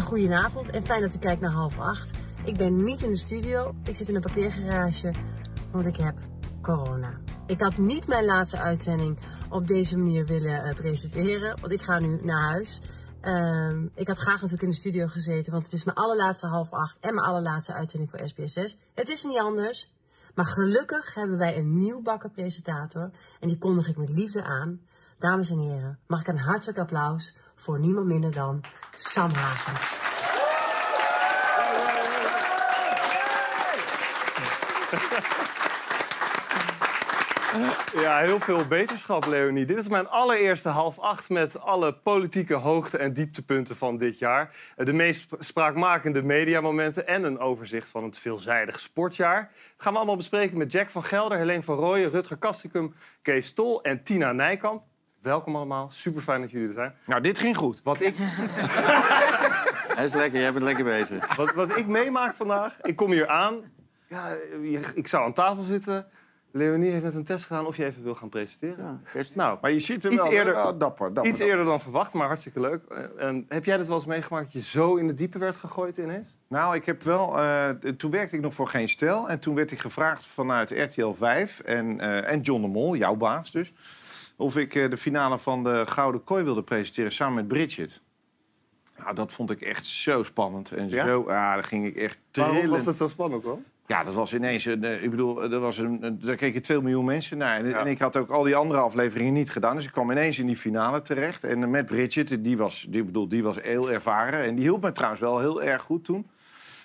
hele avond en fijn dat u kijkt naar half acht. Ik ben niet in de studio, ik zit in een parkeergarage, want ik heb corona. Ik had niet mijn laatste uitzending op deze manier willen eh, presenteren, want ik ga nu naar huis. Ehm, ik had graag natuurlijk in de studio gezeten, want het is mijn allerlaatste half acht en mijn allerlaatste uitzending voor SBS6. Het is niet anders, maar gelukkig hebben wij een nieuw bakker presentator en die kondig ik met liefde aan. Dames en heren, mag ik een hartelijk applaus voor niemand minder dan Sam Hagens. Ja, heel veel beterschap, Leonie. Dit is mijn allereerste half acht met alle politieke hoogte- en dieptepunten van dit jaar. Eh, De meest spraakmakende mediamomenten en een overzicht van het veelzijdig sportjaar. Dat gaan we allemaal bespreken met Jack van Gelder, Helene van Rooyen, Rutger Kastikum, Kees Tol en Tina Nijkamp. Welkom allemaal, super fijn dat jullie er zijn. Nou, dit ging goed. Wat ik, Hij is lekker, jij bent lekker bezig. wat, wat ik meemaak vandaag, ik kom hier aan. Ja, ik zou aan tafel zitten. Leonie heeft net een test gedaan of je even wil gaan presenteren. Best. Nou, Maar je ziet er Iets wel... eerder- Oh, dapper, dapper, Iets dapper. eerder dan verwacht, maar hartstikke leuk. En heb jij dit wel eens meegemaakt dat je zo in de diepe werd gegooid ineens? Nou, ik heb wel... eh, toen werkte ik nog voor Geen Stel. En toen werd ik gevraagd vanuit RTL 5 en, eh, en John de Mol, jouw baas dus... of ik eh, de finale van de Gouden Kooi wilde presenteren samen met Bridget. Nou, dat vond ik echt zo spannend. En Ja? zo... Ja, daar ging ik echt Waarom trillen. was dat zo spannend dan? Ja, dat was ineens... Een, eh, ik bedoel, er was een, daar keken 2 miljoen mensen naar. En, Ja. en ik had ook al die andere afleveringen niet gedaan. Dus ik kwam ineens in die finale terecht. En eh, met Bridget, die was, die, bedoel, die was heel ervaren. En die hielp me trouwens wel heel erg goed toen.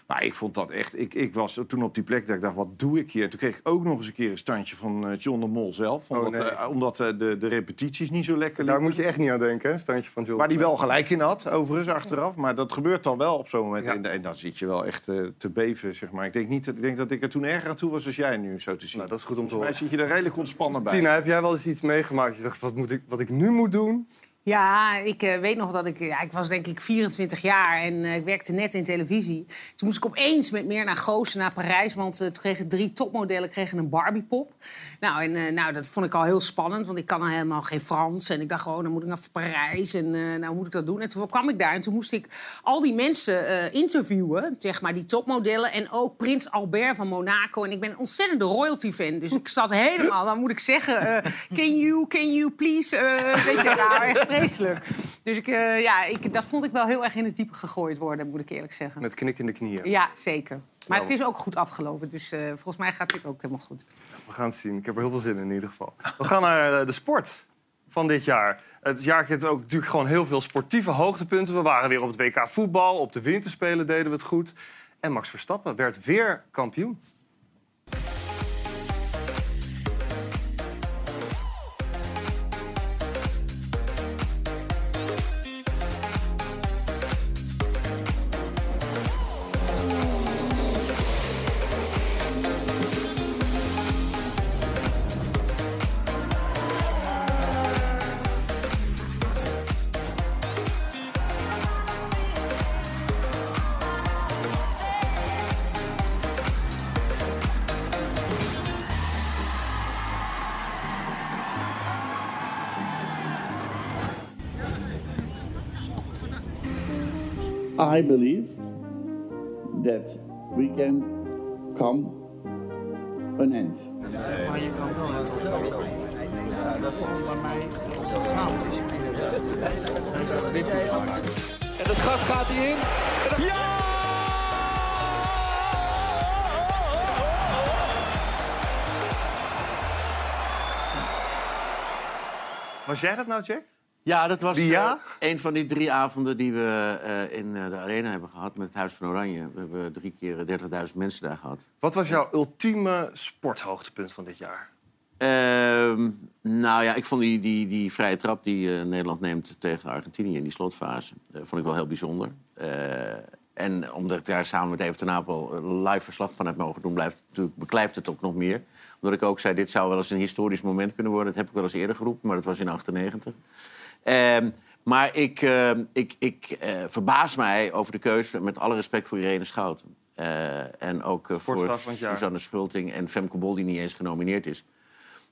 Maar ik vond dat echt... Ik, ik was toen op die plek dat ik dacht, wat doe ik hier? Toen kreeg ik ook nog eens een keer een standje van eh, John de Mol zelf. Omdat, nee. eh, omdat eh, de, de repetities niet zo lekker Daar liepen. moet je echt niet aan denken, hè? Standje van John. Waar die wel gelijk in had, overigens, achteraf. Maar dat gebeurt dan wel op zo'n moment. Ja. En, en dan zit je wel echt te beven, zeg maar. Ik denk, niet dat, ik denk dat ik er toen erger aan toe was als jij nu, zo te zien. Nou, dat is goed om te horen. zit je er redelijk ontspannen bij. Tina, heb jij wel eens iets meegemaakt? Je dacht, wat, moet ik, wat ik nu moet doen? Ja, ik eh, weet nog dat ik... Ja, ik was denk ik 24 jaar en eh, ik werkte net in televisie. Toen moest ik opeens met meer naar Goosen, naar Parijs. Want eh, toen kregen drie topmodellen kregen een Barbiepop. Nou, en, nou, dat vond ik al heel spannend, want ik kan dan helemaal geen Frans. En ik dacht gewoon, dan moet ik naar Parijs en nou moet ik dat doen? En toen kwam ik daar en toen moest ik al die mensen interviewen. Zeg maar, die topmodellen. En ook Prins Albert van Monaco. En ik ben een ontzettende royalty-fan. Dus ik zat helemaal, dan moet ik zeggen... can you, can you please... weet je, nou, echt vreselijk. Dus ik, eh, ja, ik, dat vond ik wel heel erg in het diepe gegooid worden, moet ik eerlijk zeggen. Met knik in de knieën. Ja, zeker. Maar Nou. het is ook goed afgelopen. Dus eh, volgens mij gaat dit ook helemaal goed. We gaan het zien. Ik heb er heel veel zin in in ieder geval. We gaan naar eh, de sport van dit jaar. Het jaar kent ook natuurlijk gewoon heel veel sportieve hoogtepunten. We waren weer op het WK voetbal. Op de winterspelen deden we het goed. En Max Verstappen werd weer kampioen. I believe that we can come an end. En dat gat gaat hij in. En dat- Ja! Was jij dat nou, Jack? Ja, dat was eh, een van die drie avonden die we eh, in eh, de arena hebben gehad met het Huis van Oranje. We hebben drie keer 30.000 mensen daar gehad. Wat was jouw ultieme sporthoogtepunt van dit jaar? Ehm, nou ja, ik vond die, die, die vrije trap die Nederland neemt tegen Argentinië in die slotfase, vond ik wel heel bijzonder. En omdat ik daar samen met Even ten Apel live verslag van heb mogen doen, blijft het natuurlijk, beklijft het ook nog meer. Omdat ik ook zei, dit zou wel eens een historisch moment kunnen worden. Dat heb ik wel eens eerder geroepen, maar dat was in 98. Ehm, maar ik, eh, ik, ik eh, verbaas mij over de keuze, met alle respect voor Irene Schouten. Eh, en ook eh, voor. Suzanne Schulting en Femke Bol, die niet eens genomineerd is.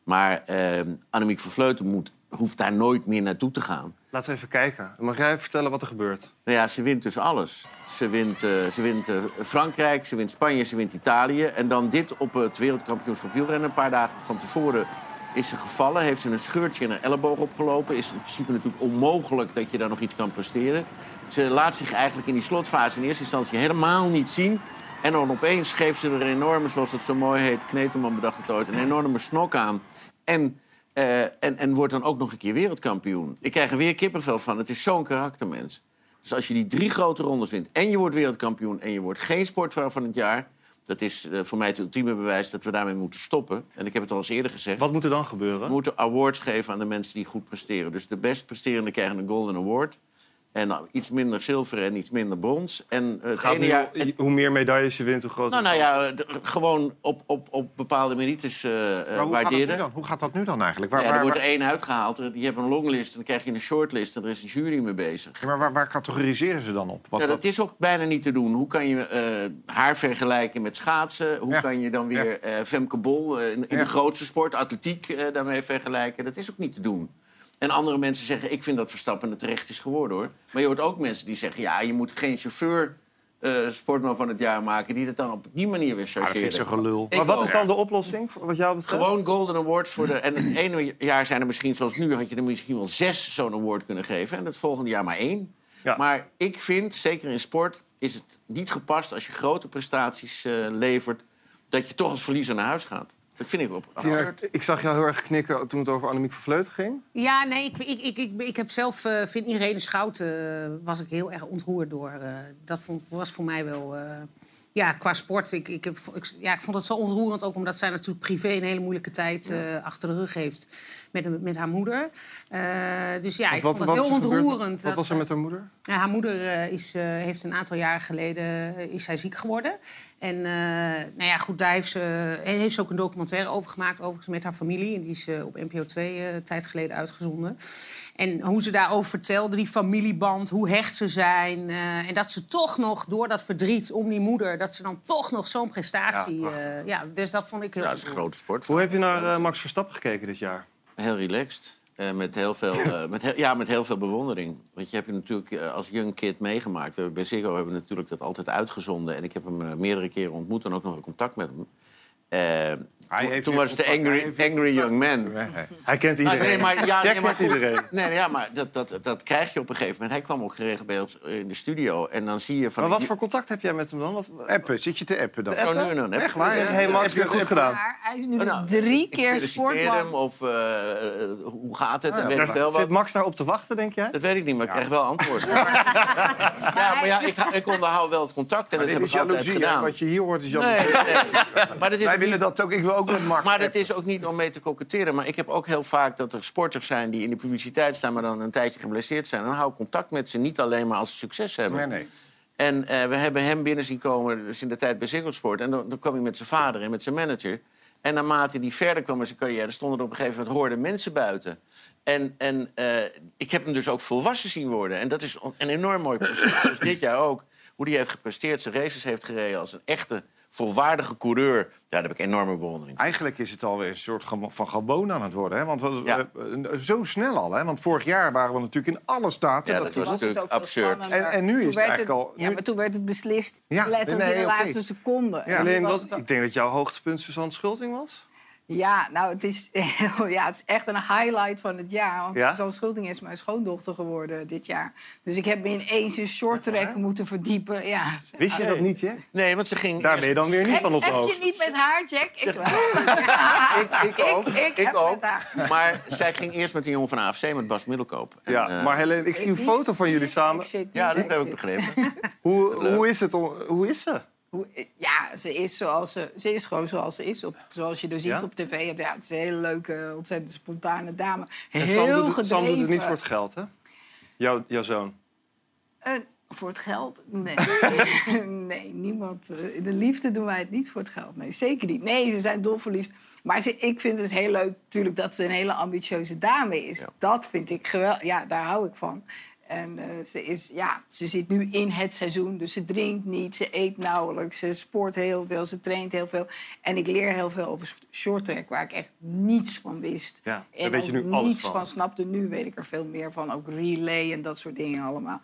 Maar eh, Annemiek van Vleuten moet, hoeft daar nooit meer naartoe te gaan. Laten we even kijken. Mag jij vertellen wat er gebeurt? Nou ja, ze wint dus alles. Ze wint, ze wint Frankrijk, ze wint Spanje, ze wint Italië. En dan dit op het wereldkampioenschap wielrennen. Een paar dagen van tevoren is ze gevallen. Heeft ze een scheurtje in haar elleboog opgelopen. Is in principe natuurlijk onmogelijk dat je daar nog iets kan presteren. Ze laat zich eigenlijk in die slotfase in eerste instantie helemaal niet zien. En dan opeens geeft ze er een enorme, zoals het zo mooi heet... Kneteman bedacht het ooit, een enorme snok aan. En eh, en, en wordt dan ook nog een keer wereldkampioen. Ik krijg er weer kippenvel van. Het is zo'n karaktermens. Dus als je die drie grote rondes wint en je wordt wereldkampioen... en je wordt geen sportvrouw van het jaar... dat is eh, voor mij het ultieme bewijs dat we daarmee moeten stoppen. En ik heb het al eens eerder gezegd. Wat moet er dan We gebeuren? moeten awards geven aan de mensen die goed presteren. Dus de best presterende krijgen een Golden Award. En nou, iets minder zilver en iets minder brons. En eh, het Gaat ene nu, jaar... hoe meer medailles je wint, hoe groter... Nou, nou ja, de- gewoon op, op, op bepaalde merites eh, eh, Maar hoe, gaat dat nu waarderen. dan? hoe gaat dat nu dan eigenlijk? Waar, Ja, er waar, wordt er één uitgehaald. Je hebt een longlist en dan krijg je een shortlist en er is een jury mee bezig. maar waar, waar categoriseren ze dan op? Wat, Ja, wat- dat is ook bijna niet te doen. Hoe kan je eh, haar vergelijken met schaatsen? Hoe Ja. kan je dan weer eh Femke Bol eh, in, in Ja. de grootste sport, atletiek, eh, daarmee vergelijken? Dat is ook niet te doen. En andere mensen zeggen, ik vind dat Verstappen het terecht is geworden hoor. Maar je hoort ook mensen die zeggen, ja, je moet geen chauffeur eh, sportman van het jaar maken... die het dan op die manier weer Ah, dat vind ik chargeren. zo gelul. Ik maar wat ook. is dan de oplossing, wat jou betreft? Gewoon Golden Awards voor de. En het ene jaar zijn er misschien, zoals nu, had je er misschien wel zes zo'n award kunnen geven. En het volgende jaar maar één. Ja. Maar ik vind, zeker in sport, is het niet gepast als je grote prestaties eh, levert. dat je toch als verliezer naar huis gaat. Dat vind ik op. Tina, ik zag jou heel erg knikken toen het over Annemiek van Vleuten ging. Ja, nee, ik, ik, ik, ik, ik heb zelf, eh vind Irene Schouten, eh, was ik heel erg ontroerd door. eh, dat vond, was voor mij wel, eh, ja, qua sport. Ik, ik, heb, ik, ja, ik vond het zo ontroerend, ook omdat zij natuurlijk privé een hele moeilijke tijd eh, achter de rug heeft met, met haar moeder. Eh, dus ja, ik vond het heel er ontroerend. Wat was er met haar moeder? ja, haar moeder eh, is, eh, heeft een aantal jaar geleden is zij ziek geworden. En eh, nou ja, goed, daar heeft ze, en heeft ze ook een documentaire over gemaakt, overigens met haar familie. En die is op NPO 2 eh, een tijd geleden uitgezonden. En hoe ze daarover vertelde, die familieband, hoe hecht ze zijn. eh, en dat ze toch nog, door dat verdriet om die moeder, dat ze dan toch nog zo'n prestatie... Ja, Ja, ja, dus dat vond ik heel Ja, dat is een grote sport. Hoe heb je naar Max Verstappen gekeken dit jaar? Heel relaxed. Eh, met, heel veel, eh, met, ja, met heel veel bewondering. Want je hebt je natuurlijk eh, als young kid meegemaakt. We bij Ziggo hebben we natuurlijk dat altijd uitgezonden. En ik heb hem meerdere keren ontmoet en ook nog in contact met hem. Eh, Hij toen- heeft toen weer was het de angry, angry young man. Hij kent Ah, iedereen. nee, maar, ja, Jack nee, maar kent goed. iedereen. Nee, ja, maar dat, dat, dat krijg je op een gegeven moment. Hij kwam ook geregeld bij ons in de studio. En dan zie je van... Maar wat voor contact heb jij met hem dan? Wat, Appen, zit je te appen dan? Zo nu en dan. hè? Echt waar, hey Max, weer goed gedaan. Maar hij is nu Oh, nou, drie keer feliciteer hem, sportman. of eh, eh, hoe gaat het? Ah, ja, en weet ik maar wel Zit wat. Max daarop te wachten, denk jij? Dat weet ik niet, maar ik krijg wel antwoord. ja, maar ja, ik, ik onderhoud wel het contact en Maar dat heb is ik altijd gedaan. Wat je hier hoort is jaloezie. Maar dat is Wij willen dat ook. Ik wil ook met Max Maar het is ook niet om mee te koketteren. Maar ik heb ook heel vaak dat er sporters zijn die in de publiciteit staan... maar dan een tijdje geblesseerd zijn. En dan hou ik contact met ze, niet alleen maar als ze succes hebben. Nee, nee. En eh, we hebben hem binnen zien komen, dus in de tijd bij Ziggo Sport. En dan, dan kwam hij met zijn vader en met zijn manager. En naarmate hij verder kwam in zijn carrière... stonden er op een gegeven moment hoorden mensen buiten. En, en eh, ik heb hem dus ook volwassen zien worden. En dat is een enorm mooi proces. Dus dit jaar ook. Hoe hij heeft gepresteerd, zijn races heeft gereden... als een echte, volwaardige coureur. Ja, daar heb ik enorme bewondering voor. Eigenlijk is het alweer een soort van gewoon aan het worden. Hè? Want we, Ja. we- eh, zo snel al. Hè? Want vorig jaar waren we natuurlijk in alle staten. Ja, dat dat was natuurlijk absurd. En- en nu is het eigenlijk al- Ja, maar toen werd het beslist Ja, letterlijk nee, in de oké. laatste seconde. Nu Alleen, wat, het ik denk dat jouw hoogtepunt Suzanne Schulting was. Ja, nou, het is, ja, het is echt een highlight van het jaar. Want Ja? zo'n Schulting is mijn schoondochter geworden dit jaar. Dus ik heb me ineens in short track moeten verdiepen. Ja. Wist je dat niet, hè? Nee, want ze ging Daar eerst- ben je dan weer niet Heb, van op de heb je niet met haar, Jack? Ik wel. Ik, ik ook. ik Ik, heb ook. met haar. Maar zij ging eerst met een jongen van AFC, met Bas Middelkoop. En, Ja, eh, maar Helene, ik zie een foto van jullie samen. Ik zit niet, Ja, dat heb ik begrepen. Hoe, hoe is het? om- Hoe is ze? Hoe- Ja, ze is, zoals ze, ze is gewoon zoals ze is. Op, zoals je er ziet Ja? op tv. Ja, het is een hele leuke, ontzettend spontane dame. En Heel Sam doet, gedreven. het, Sam doet het niet voor het geld, hè? Jouw, jouw zoon. Eh, voor het geld? Nee. nee, niemand. eh, In de liefde doen wij het niet voor het geld. Nee, zeker niet. Nee, ze zijn dolverliefd. Maar ze, ik vind het heel leuk natuurlijk dat ze een hele ambitieuze dame is. Dat vind ik geweldig. Ja, daar hou ik van. En eh, ze, is, ja, ze zit nu in het seizoen, dus ze drinkt niet, ze eet nauwelijks, ze sport heel veel, ze traint heel veel. En ik leer heel veel over shorttrack, waar ik echt niets van wist. Ja, daar en weet je nu alles niets van. van. snapte. Nu weet ik er veel meer van, ook relay en dat soort dingen allemaal.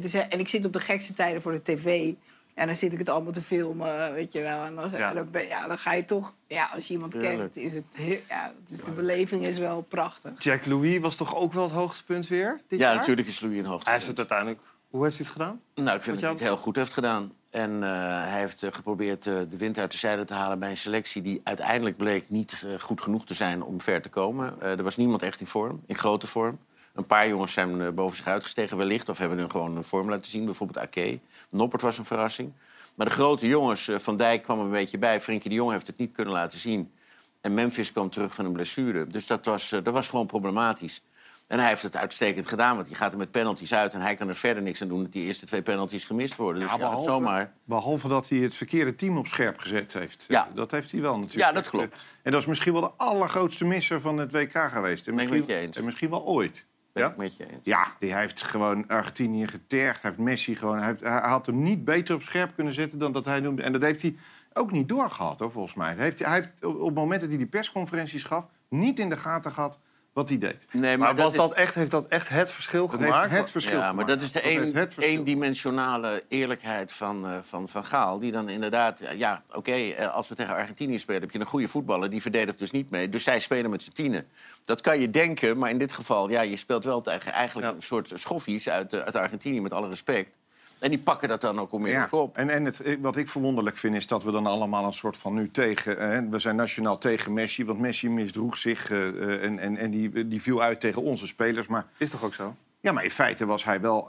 Dus, en ik zit op de gekste tijden voor de tv. En dan zit ik het allemaal te filmen, weet je wel. En dan, Ja. dan, ben- ja, dan ga je toch, ja, als je iemand kent, is het, heel, ja, het is, de beleving is wel prachtig. Jack Louis was toch ook wel het hoogtepunt weer dit Ja, jaar? natuurlijk is Louis een hoogte. Hij heeft het uiteindelijk... Hoe heeft hij het gedaan? Nou, ik vind dat hij het heel goed heeft gedaan. En eh, hij heeft eh, geprobeerd eh, de wind uit de zijde te halen bij een selectie die uiteindelijk bleek niet goed genoeg te zijn om ver te komen. Eh, er was niemand echt in vorm, in grote vorm. Een paar jongens zijn eh, boven zich uitgestegen wellicht, of hebben hun gewoon een vorm laten zien. Bijvoorbeeld Ake. Noppert was een verrassing. Maar de grote jongens, eh, Van Dijk kwam er een beetje bij. Frenkie de Jong heeft het niet kunnen laten zien. En Memphis kwam terug van een blessure. Dus dat was, eh, dat was gewoon problematisch. En hij heeft het uitstekend gedaan, want hij gaat er met penalties uit... en hij kan er verder niks aan doen dat die eerste twee penalties gemist worden. Dus Ja, het zomaar... behalve dat hij het verkeerde team op scherp gezet heeft. Ja. Dat heeft hij wel natuurlijk. Ja, dat klopt. En dat is misschien wel de allergrootste misser van het WK geweest. Misschien, en misschien wel ooit. Ben Ja? ik met je eens. Ja, die hij heeft gewoon Argentinië getergd. Hij heeft Messi gewoon... Hij, heeft, hij had hem niet beter op scherp kunnen zetten dan dat hij noemde. En dat heeft hij ook niet doorgehad, hoor, volgens mij. Hij heeft, hij heeft op op het moment dat hij die persconferenties gaf... niet in de gaten gehad wat hij deed. Nee, Maar, was is- dat echt, heeft dat echt het verschil Dat gemaakt? heeft het verschil Ja, maar dat is de een, eendimensionale eerlijkheid van, eh, van Van Gaal. Die dan inderdaad, ja, ja oké, eh, als we tegen Argentinië spelen... heb je een goede voetballer, die verdedigt dus niet mee. Dus zij spelen met z'n tienen. Dat kan je denken, maar in dit geval... ja, je speelt wel tegen eigenlijk Ja. een soort schoffies uit, eh, uit Argentinië... met alle respect. En die pakken dat dan ook onmiddellijk Ja, op. en, en het, eh, wat ik verwonderlijk vind is dat we dan allemaal een soort van nu tegen... eh, we zijn nationaal tegen Messi, want Messi misdroeg zich... eh, eh, en en, en die, die viel uit tegen onze spelers. Maar, Is toch ook zo? ja, maar in feite was hij wel,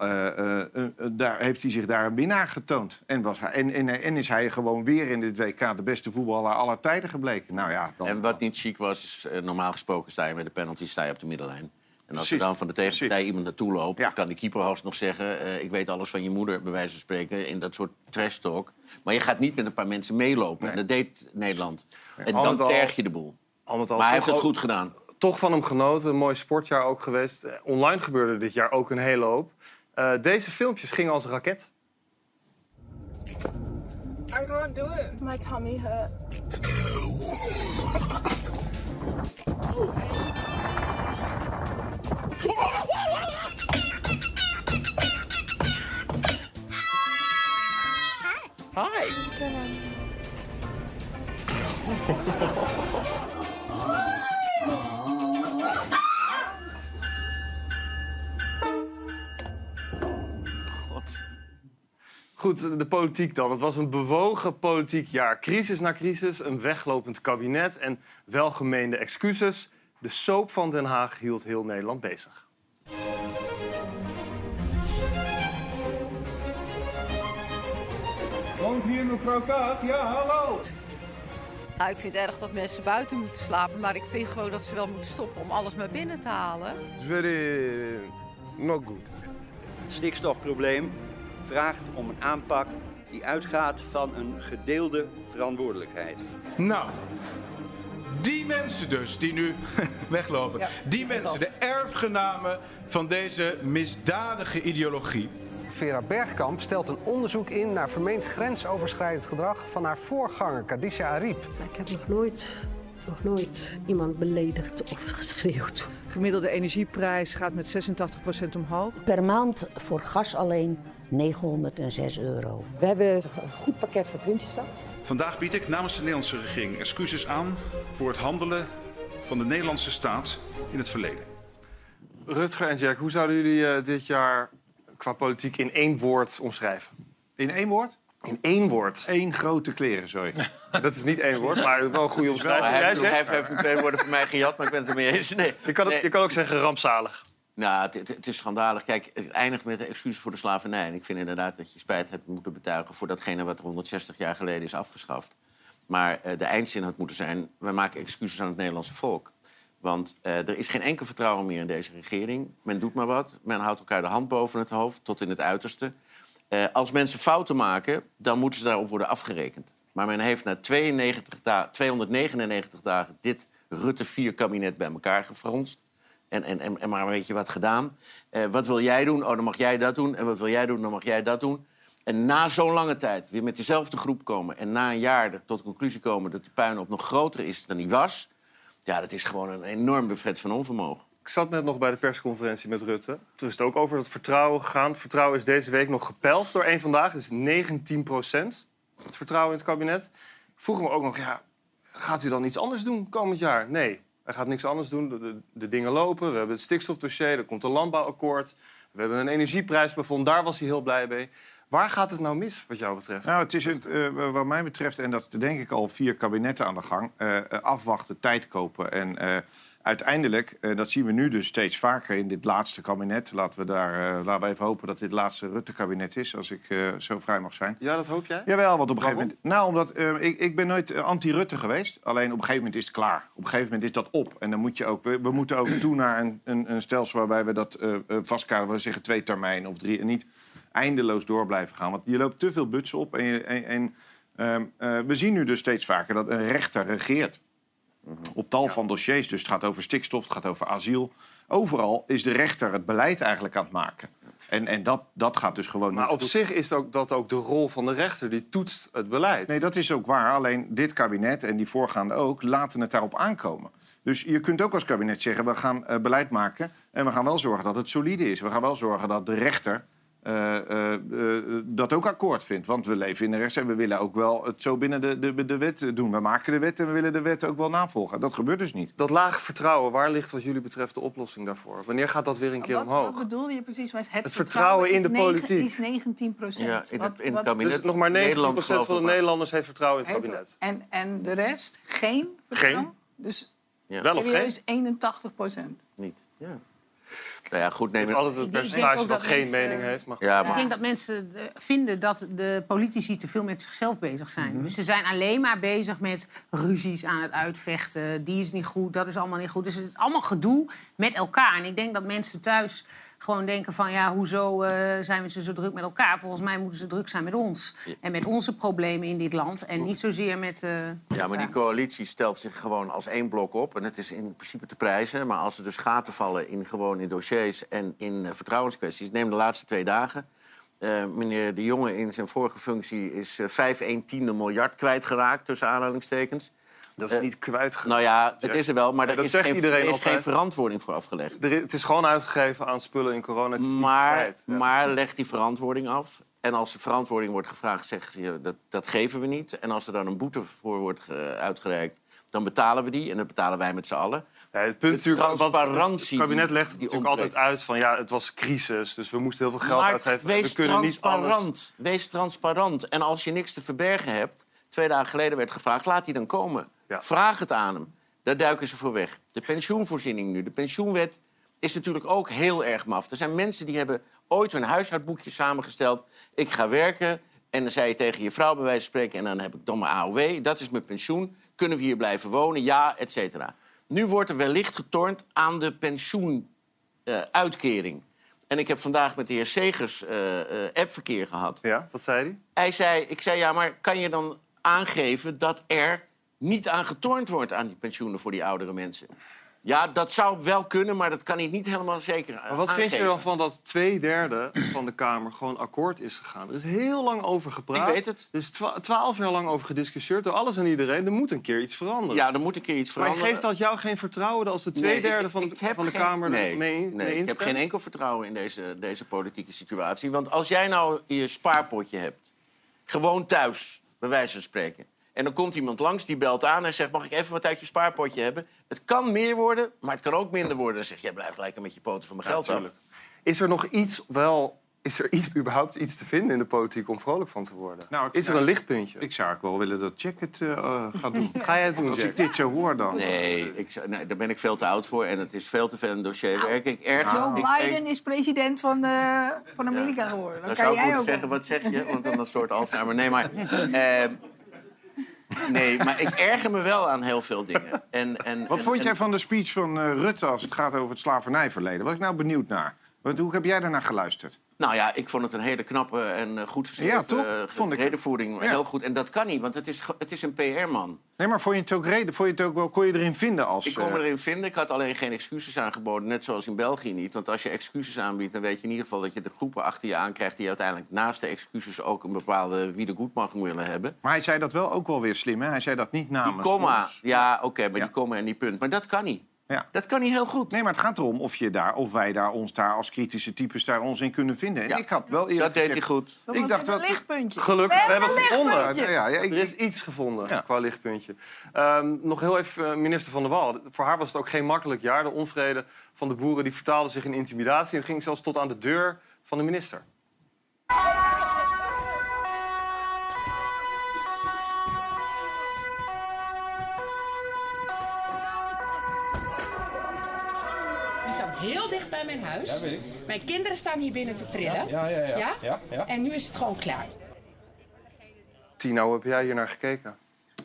daar, heeft hij zich daar een winnaar getoond. En, was hij, en, en, en is hij gewoon weer in dit WK de beste voetballer aller tijden gebleken. Nou ja, dan, En wat niet chic was, is normaal gesproken sta je met de penalty sta je op de middenlijn. En als er dan van de tegenpartij precies. iemand naartoe loopt... Ja. kan de keeper nog zeggen... eh, ik weet alles van je moeder, bij wijze van spreken... in dat soort trash talk. Maar je gaat niet met een paar mensen meelopen. En dat deed Nederland. En dan al- terg je de boel. Al met al Maar hij heeft het goed gedaan. Toch van hem genoten, een mooi sportjaar ook geweest. Eh, Online gebeurde dit jaar ook een hele hoop. Eh, deze filmpjes gingen als een raket. I can't do it. My tummy hurt. God. Goed, de politiek dan. Het was een bewogen politiek jaar. Crisis na crisis, een weglopend kabinet en welgemeende excuses. De soap van Den Haag hield heel Nederland bezig. Woont hier mevrouw Kaag? Ja, hallo. Nou, ik vind het erg dat mensen buiten moeten slapen, maar ik vind gewoon dat ze wel moeten stoppen om alles maar binnen te halen. It's very not good. Het stikstofprobleem vraagt om een aanpak die uitgaat van een gedeelde verantwoordelijkheid. Nou, die mensen dus die nu weglopen. die mensen, de erfgenamen van deze misdadige ideologie. Vera Bergkamp stelt een onderzoek in naar vermeend grensoverschrijdend gedrag van haar voorganger Kadisha Ariep. Ik heb nog nooit, nog nooit iemand beledigd of geschreeuwd. Gemiddelde energieprijs gaat met 86% omhoog. Per maand voor gas alleen 906 euro. We hebben een goed pakket voor Prinsjesdag. Vandaag bied ik namens de Nederlandse regering excuses aan voor het handelen van de Nederlandse staat in het verleden. Rutger en Jack, hoe zouden jullie eh, dit jaar qua politiek in één woord omschrijven? In één woord? In één woord. Eén grote kleren, sorry. Dat is niet één woord, maar wel een goede omschrijving. hij, heeft, hij heeft even twee woorden van mij gejat, maar ik ben het ermee eens. Nee. Je kan, het- Nee. je kan ook zeggen rampzalig. Nou, het, het- het is schandalig. Kijk, het eindigt met de excuses voor de slavernij. En ik vind inderdaad dat je spijt hebt moeten betuigen... voor datgene wat er 160 jaar geleden is afgeschaft. Maar eh, de eindzin had moeten zijn... wij maken excuses aan het Nederlandse volk. Want eh, er is geen enkel vertrouwen meer in deze regering. Men doet maar wat. Men houdt elkaar de hand boven het hoofd, tot in het uiterste. Eh, als mensen fouten maken, dan moeten ze daarop worden afgerekend. Maar men heeft na 92 da 299 dagen dit Rutte 4-kabinet bij elkaar gefronst. En, en, en, maar weet je wat gedaan? Eh, wat wil jij doen? Oh, dan mag jij dat doen. En wat wil jij doen? Dan mag jij dat doen. En na zo'n lange tijd weer met dezelfde groep komen... en na een jaar er tot de conclusie komen dat die puinhoop nog groter is dan die was... ja, dat is gewoon een enorm bevred van onvermogen. Ik zat net nog bij de persconferentie met Rutte. Toen is het ook over het vertrouwen gegaan. Het vertrouwen is deze week nog gepeld door één vandaag. Dat is 19 procent. Het vertrouwen in het kabinet. Vroeg me ook nog, ja, gaat u dan iets anders doen komend jaar? Nee, hij gaat niks anders doen. De, dingen lopen. We hebben het stikstofdossier. Er komt een landbouwakkoord. We hebben een energieprijsplafond. Daar was hij heel blij mee. Waar gaat het nou mis, wat jou betreft? Nou, het is het, eh, wat mij betreft, en dat denk ik al vier kabinetten aan de gang... eh, eh, afwachten, tijd kopen. En uiteindelijk, eh, dat zien we nu dus steeds vaker in dit laatste kabinet... laten we, daar, eh, laten we even hopen dat dit laatste Rutte-kabinet is... als ik eh, zo vrij mag zijn. Ja, dat hoop jij? Jawel, want op een gegeven moment... Nou, omdat ik, ik ben nooit anti-Rutte geweest. Alleen op een gegeven moment is het klaar. Op een gegeven moment is dat op. En dan moet je ook... We, we moeten ook toe naar een, een, een stelsel waarbij we dat vastkaderen. We zeggen twee termijnen of drie. En niet eindeloos door blijven gaan. Want je loopt te veel butsen op. En, je- en, en ehm, eh, we zien nu dus steeds vaker dat een rechter regeert. Op tal van dossiers. Dus het gaat over stikstof, het gaat over asiel. Overal is de rechter het beleid eigenlijk aan het maken. En, en dat, dat gaat dus gewoon Maar op zich is ook, dat ook de rol van de rechter. Die toetst het beleid. Nee, dat is ook waar. Alleen dit kabinet en die voorgaande ook laten het daarop aankomen. Dus je kunt ook als kabinet zeggen, we gaan eh, beleid maken... en we gaan wel zorgen dat het solide is. We gaan wel zorgen dat de rechter eh, eh, eh, dat ook akkoord vindt. Want we leven in de rechtsstaat en we willen ook wel het zo binnen de, de, de wet doen. We maken de wet en we willen de wet ook wel navolgen. Dat gebeurt dus niet. Dat lage vertrouwen, waar ligt wat jullie betreft de oplossing daarvoor? Wanneer gaat dat weer een keer Wat, omhoog? wat bedoelde je precies? Het, Het vertrouwen in de negen- politiek. is 19 procent. Ja, in het- in het kabinet. Dus nog maar 90% Nederland van de. Nederlanders heeft vertrouwen in het kabinet. En, en de rest geen vertrouwen? Geen? Dus Ja. Wel of serieus 81 procent. Niet, ja. Nou ja, goed, neem Het is altijd het Ik denk- ik percentage dat geen mensen- mening heeft. Maar... Ja, Ik denk dat mensen eh, vinden dat de politici te veel met zichzelf bezig zijn. Dus ze zijn alleen maar bezig met ruzies aan het uitvechten. Die is niet goed, dat is allemaal niet goed. Dus het is allemaal gedoe met elkaar. En ik denk dat mensen thuis gewoon denken van... ja, hoezo eh, zijn we zo druk met elkaar? Volgens mij moeten ze druk zijn met ons. En met onze problemen in dit land. En niet zozeer met... eh, Ja, maar die coalitie stelt zich gewoon als één blok op. En het is in principe te prijzen. Maar als er dus gaten vallen in, gewoon in dossiers en in eh, vertrouwenskwesties... neem de laatste twee dagen. Eh, meneer De Jonge in zijn vorige functie is eh 5 1 tiende miljard kwijtgeraakt, tussen aanhalingstekens. Dat is Eh, niet kwijtgeraakt. Nou ja, het is er wel, maar Nee, er dat is, geen, er is geen verantwoording voor afgelegd. Er het is gewoon uitgegeven aan spullen in corona. Maar. Ja. maar leg die verantwoording af. En als er verantwoording wordt gevraagd, zeg je dat, dat geven we niet. En als er dan een boete voor wordt eh, uitgereikt, dan betalen we die. En dat betalen wij met z'n allen. Ja, het punt De natuurlijk, transparantie Het kabinet legt het natuurlijk ontbreekt. altijd uit van ja, het was crisis, dus we moesten heel veel geld maar uitgeven. wees we kunnen niet transparant. Wees transparant. En als je niks te verbergen hebt... Twee dagen geleden werd gevraagd, laat die dan komen. Vraag het aan hem. Daar duiken ze voor weg. De pensioenvoorziening nu, de pensioenwet... is natuurlijk ook heel erg maf. Er zijn mensen die hebben ooit hun huishoudboekje samengesteld. Ik ga werken en dan zei je tegen je vrouw bij wijze van spreken... en dan heb ik dan mijn AOW, dat is mijn pensioen. Kunnen we hier blijven wonen? Ja, et cetera. Nu wordt er wellicht getornd aan de pensioenuitkering. en ik heb vandaag met de heer Segers eh, eh, appverkeer gehad. Ja, wat zei hij? Hij zei, ik zei, ja, maar kan je dan aangeven dat er niet aan getornd wordt aan die pensioenen voor die oudere mensen? Ja, dat zou wel kunnen, maar dat kan ik niet helemaal zeker Maar wat vind je dan van dat twee derde van de Kamer gewoon akkoord is gegaan? Er is heel lang over gepraat. Ik weet het. Er is twa- twaalf jaar lang over gediscussieerd door alles en iedereen. Er moet een keer iets veranderen. Ja, er moet een keer iets Maar veranderen. geeft dat jou geen vertrouwen als de twee Nee, derde ik- van, ik van de geen- Kamer nee, mee, nee, mee ik heb geen enkel vertrouwen in deze, deze politieke situatie. Want als jij nou je spaarpotje hebt, gewoon thuis, bij wijze van spreken... en dan komt iemand langs, die belt aan en zegt... mag ik even wat uit je spaarpotje hebben? Het kan meer worden, maar het kan ook minder worden. Dan zeg je, blijf lekker met je poten van mijn geld af. Is er nog iets wel... Is er iets, überhaupt iets te vinden in de politiek om vrolijk van te worden? Nou, is er nou, een lichtpuntje? Ik zou ook wel willen dat Jack het eh, eh, gaat doen. Ga jij het doen, Als Jack? ik dit zo hoor dan. Nee, ik, zou- nee, daar ben ik veel te oud voor en het is veel te veel een dossierwerk. Ik erg, Joe ik- Biden ik- is president van, eh, van Amerika geworden. Dan Dan kan zou jij ook. zeggen, wat zeg je? Want dan een soort Alzheimer. Nee, maar... eh, nee, maar ik erger me wel aan heel veel dingen. En, en, Wat en- vond en- jij van de speech van eh, Rutte als het gaat over het slavernijverleden? Was ik nou benieuwd naar. Wat, hoe heb jij daarnaar geluisterd? Nou ja, ik vond het een hele knappe en eh, goed geschreven Ja, toch? eh, Vond ik. redenvoering. Ja. Heel goed. En dat kan niet, want het is, het is een PR-man. Nee, maar vond je het ook reden? Vond je het ook wel, kon je erin vinden als... Ik kon me eh, erin vinden. Ik had alleen geen excuses aangeboden, net zoals in België niet. Want als je excuses aanbiedt, dan weet je in ieder geval dat je de groepen achter je aankrijgt... die uiteindelijk naast de excuses ook een bepaalde wie de goedmaching willen hebben. Maar hij zei dat wel ook wel weer slim, hè? Hij zei dat niet namens Die komma, ons. ja, oké, maar die komma en die punt. Maar dat kan niet. Ja. Dat kan niet heel goed. Nee, maar het gaat erom of, je daar, of wij daar, ons daar als kritische types daar ons in kunnen vinden. En Ja. ik had wel eerlijk Dat deed hij goed. Dat Ik was dacht wel- een lichtpuntje. Gelukkig, we hebben het een gevonden. lichtpuntje. Ja, ja, ik- Er is iets gevonden Ja. qua lichtpuntje. Ehm, nog heel even, eh, minister Van der Wal. Voor haar was het ook geen makkelijk jaar. De onvrede van de boeren die vertaalde zich in intimidatie... en ging zelfs tot aan de deur van de minister. Heel dicht bij mijn huis. Ja, weet ik. Mijn kinderen staan hier binnen te trillen. Ja, ja, ja. Ja, ja. En nu is het gewoon klaar. Tina, hoe heb jij hier naar gekeken?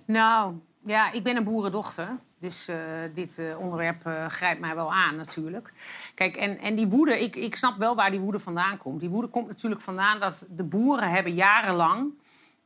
Nou, ja, ik ben een boerendochter. Dus eh, dit eh, onderwerp eh, grijpt mij wel aan, natuurlijk. Kijk, en, en die woede, ik, ik snap wel waar die woede vandaan komt. Die woede komt natuurlijk vandaan dat de boeren hebben jarenlang...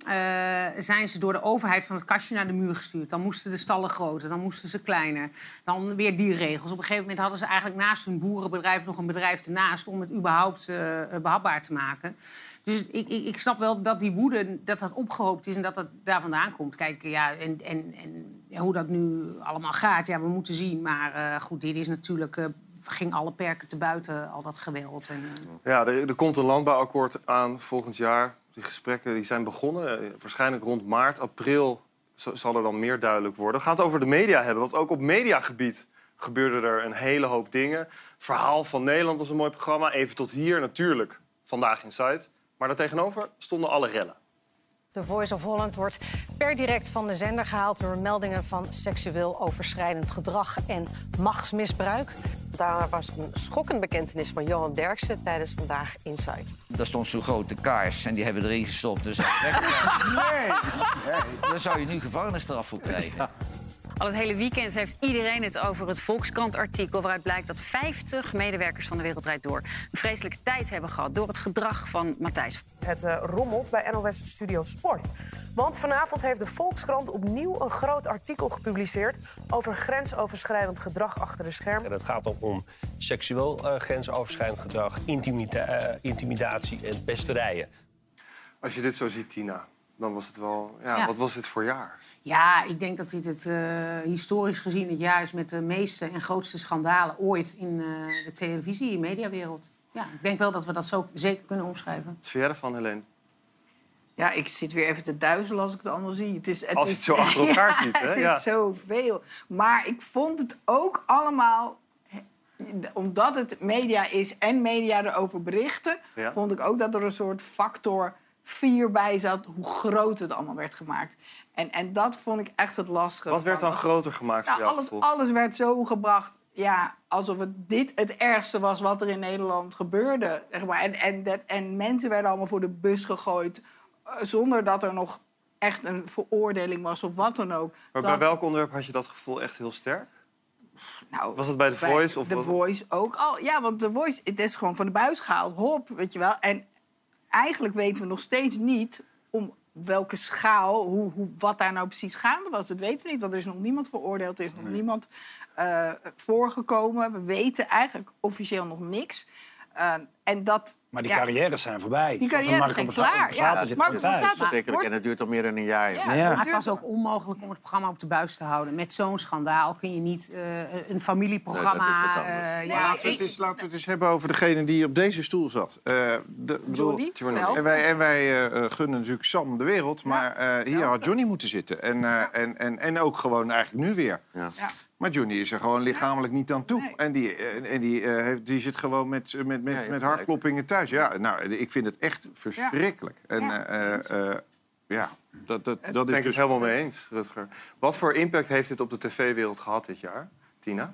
eh, zijn ze door de overheid van het kastje naar de muur gestuurd. Dan moesten de stallen groter, dan moesten ze kleiner. Dan weer die regels. Op een gegeven moment hadden ze eigenlijk naast hun boerenbedrijf... nog een bedrijf ernaast om het überhaupt eh, behapbaar te maken. Dus ik, ik, ik snap wel dat die woede dat dat opgehoopt is en dat dat daar vandaan komt. Kijk, ja, en, en, en hoe dat nu allemaal gaat, ja, we moeten zien. Maar eh, goed, dit is natuurlijk... ging alle perken te buiten, al dat geweld. En, Ja, er komt een landbouwakkoord aan volgend jaar. Die gesprekken die zijn begonnen. eh, Waarschijnlijk rond maart, april zal er dan meer duidelijk worden. We gaan het over de media hebben. Want ook op mediagebied gebeurde er een hele hoop dingen. Het verhaal van Nederland was een mooi programma. Even tot hier natuurlijk, vandaag in Zuid. Maar daartegenover stonden alle rellen. The Voice of Holland wordt per direct van de zender gehaald door meldingen van seksueel overschrijdend gedrag en machtsmisbruik. Daarna was het een schokkende bekentenis van Johan Derksen tijdens Vandaag Inside. Daar stond zo'n grote kaars en die hebben we erin gestopt. Dus nee. Daar zou je nu gevangenisstraf voor krijgen. Al het hele weekend heeft iedereen het over het Volkskrant-artikel... waaruit blijkt dat 50 medewerkers van de Wereld Draait Door... een vreselijke tijd hebben gehad door het gedrag van Matthijs. Het eh, rommelt bij NOS Studio Sport. Want vanavond heeft de Volkskrant opnieuw een groot artikel gepubliceerd... over grensoverschrijdend gedrag achter de schermen. En het gaat dan om seksueel eh, grensoverschrijdend gedrag, intimida- eh, intimidatie en pesterijen. Als je dit zo ziet, Tina, dan was het wel... Ja, Ja. Wat was dit voor jaar? Ja, ik denk dat dit het eh, historisch gezien het jaar is met de meeste en grootste schandalen ooit in eh, de televisie- en mediawereld. Ja, ik denk wel dat we dat zo zeker kunnen omschrijven. Wat vind jij ervan, Helene? Ja, ik zit weer even te duizelen als ik het allemaal zie. Het is, het Als je is, het zo achter elkaar Ja, ziet, hè? Het is Ja. zoveel. Maar ik vond het ook allemaal... Omdat het media is en media erover berichten... Ja. vond ik ook dat er een soort factor 4 bij zat... hoe groot het allemaal werd gemaakt. En, en dat vond ik echt het lastige. Wat werd dan groter gemaakt nou, voor jou? alles, gevoel? alles werd zo gebracht, ja, alsof het dit het ergste was wat er in Nederland gebeurde. Zeg maar. en, en, dat, en mensen werden allemaal voor de bus gegooid, eh, zonder dat er nog echt een veroordeling was of wat dan ook. Maar Dat- bij welk onderwerp had je dat gevoel echt heel sterk? nou, Was het bij The Voice? Of The Voice ook al. Ja, want The Voice, het is gewoon van de buis gehaald. Hop, weet je wel. En eigenlijk weten we nog steeds niet om welke schaal, hoe, hoe, wat daar nou precies gaande was. Dat weten we niet, want er is nog niemand veroordeeld. Er is nog niemand eh, voorgekomen. We weten eigenlijk officieel nog niks. Eh, en dat, Maar die ja, carrières zijn voorbij. Die Van carrières zijn klaar. Ja, wordt- En het duurt al meer dan een jaar. Maar het was ook onmogelijk om het programma op de buis te houden. Met zo'n schandaal kun je niet eh, een familieprogramma... Nee, dat eh, ja, laten, we het eens, laten we het eens hebben over degene die op deze stoel zat. Eh, de, bedoel, en wij, en wij eh, eh, gunnen natuurlijk Sam de wereld, maar eh, hier had Johnny moeten zitten. En, eh, en, en, en ook gewoon eigenlijk nu weer. Ja. Maar Johnny is er gewoon lichamelijk niet aan toe. En, die, eh, en die, eh, heeft, die zit gewoon met, met, met, hebt met hartkloppingen thuis. Ja, nou, ik vind het echt verschrikkelijk. En Ja. eh, eh, eh, ja, dat, dat, Dat is ik dus... het helemaal mee eens, Rutger. Wat voor impact heeft dit op de tv-wereld gehad dit jaar, Tina?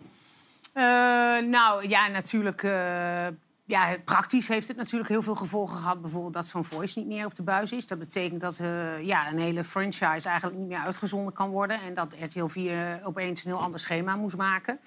Eh, nou ja, natuurlijk. eh, ja, praktisch heeft het natuurlijk heel veel gevolgen gehad. Bijvoorbeeld dat zo'n voice niet meer op de buis is. Dat betekent dat eh, ja, een hele franchise eigenlijk niet meer uitgezonden kan worden. En dat RTL 4 opeens een heel ander schema moest maken.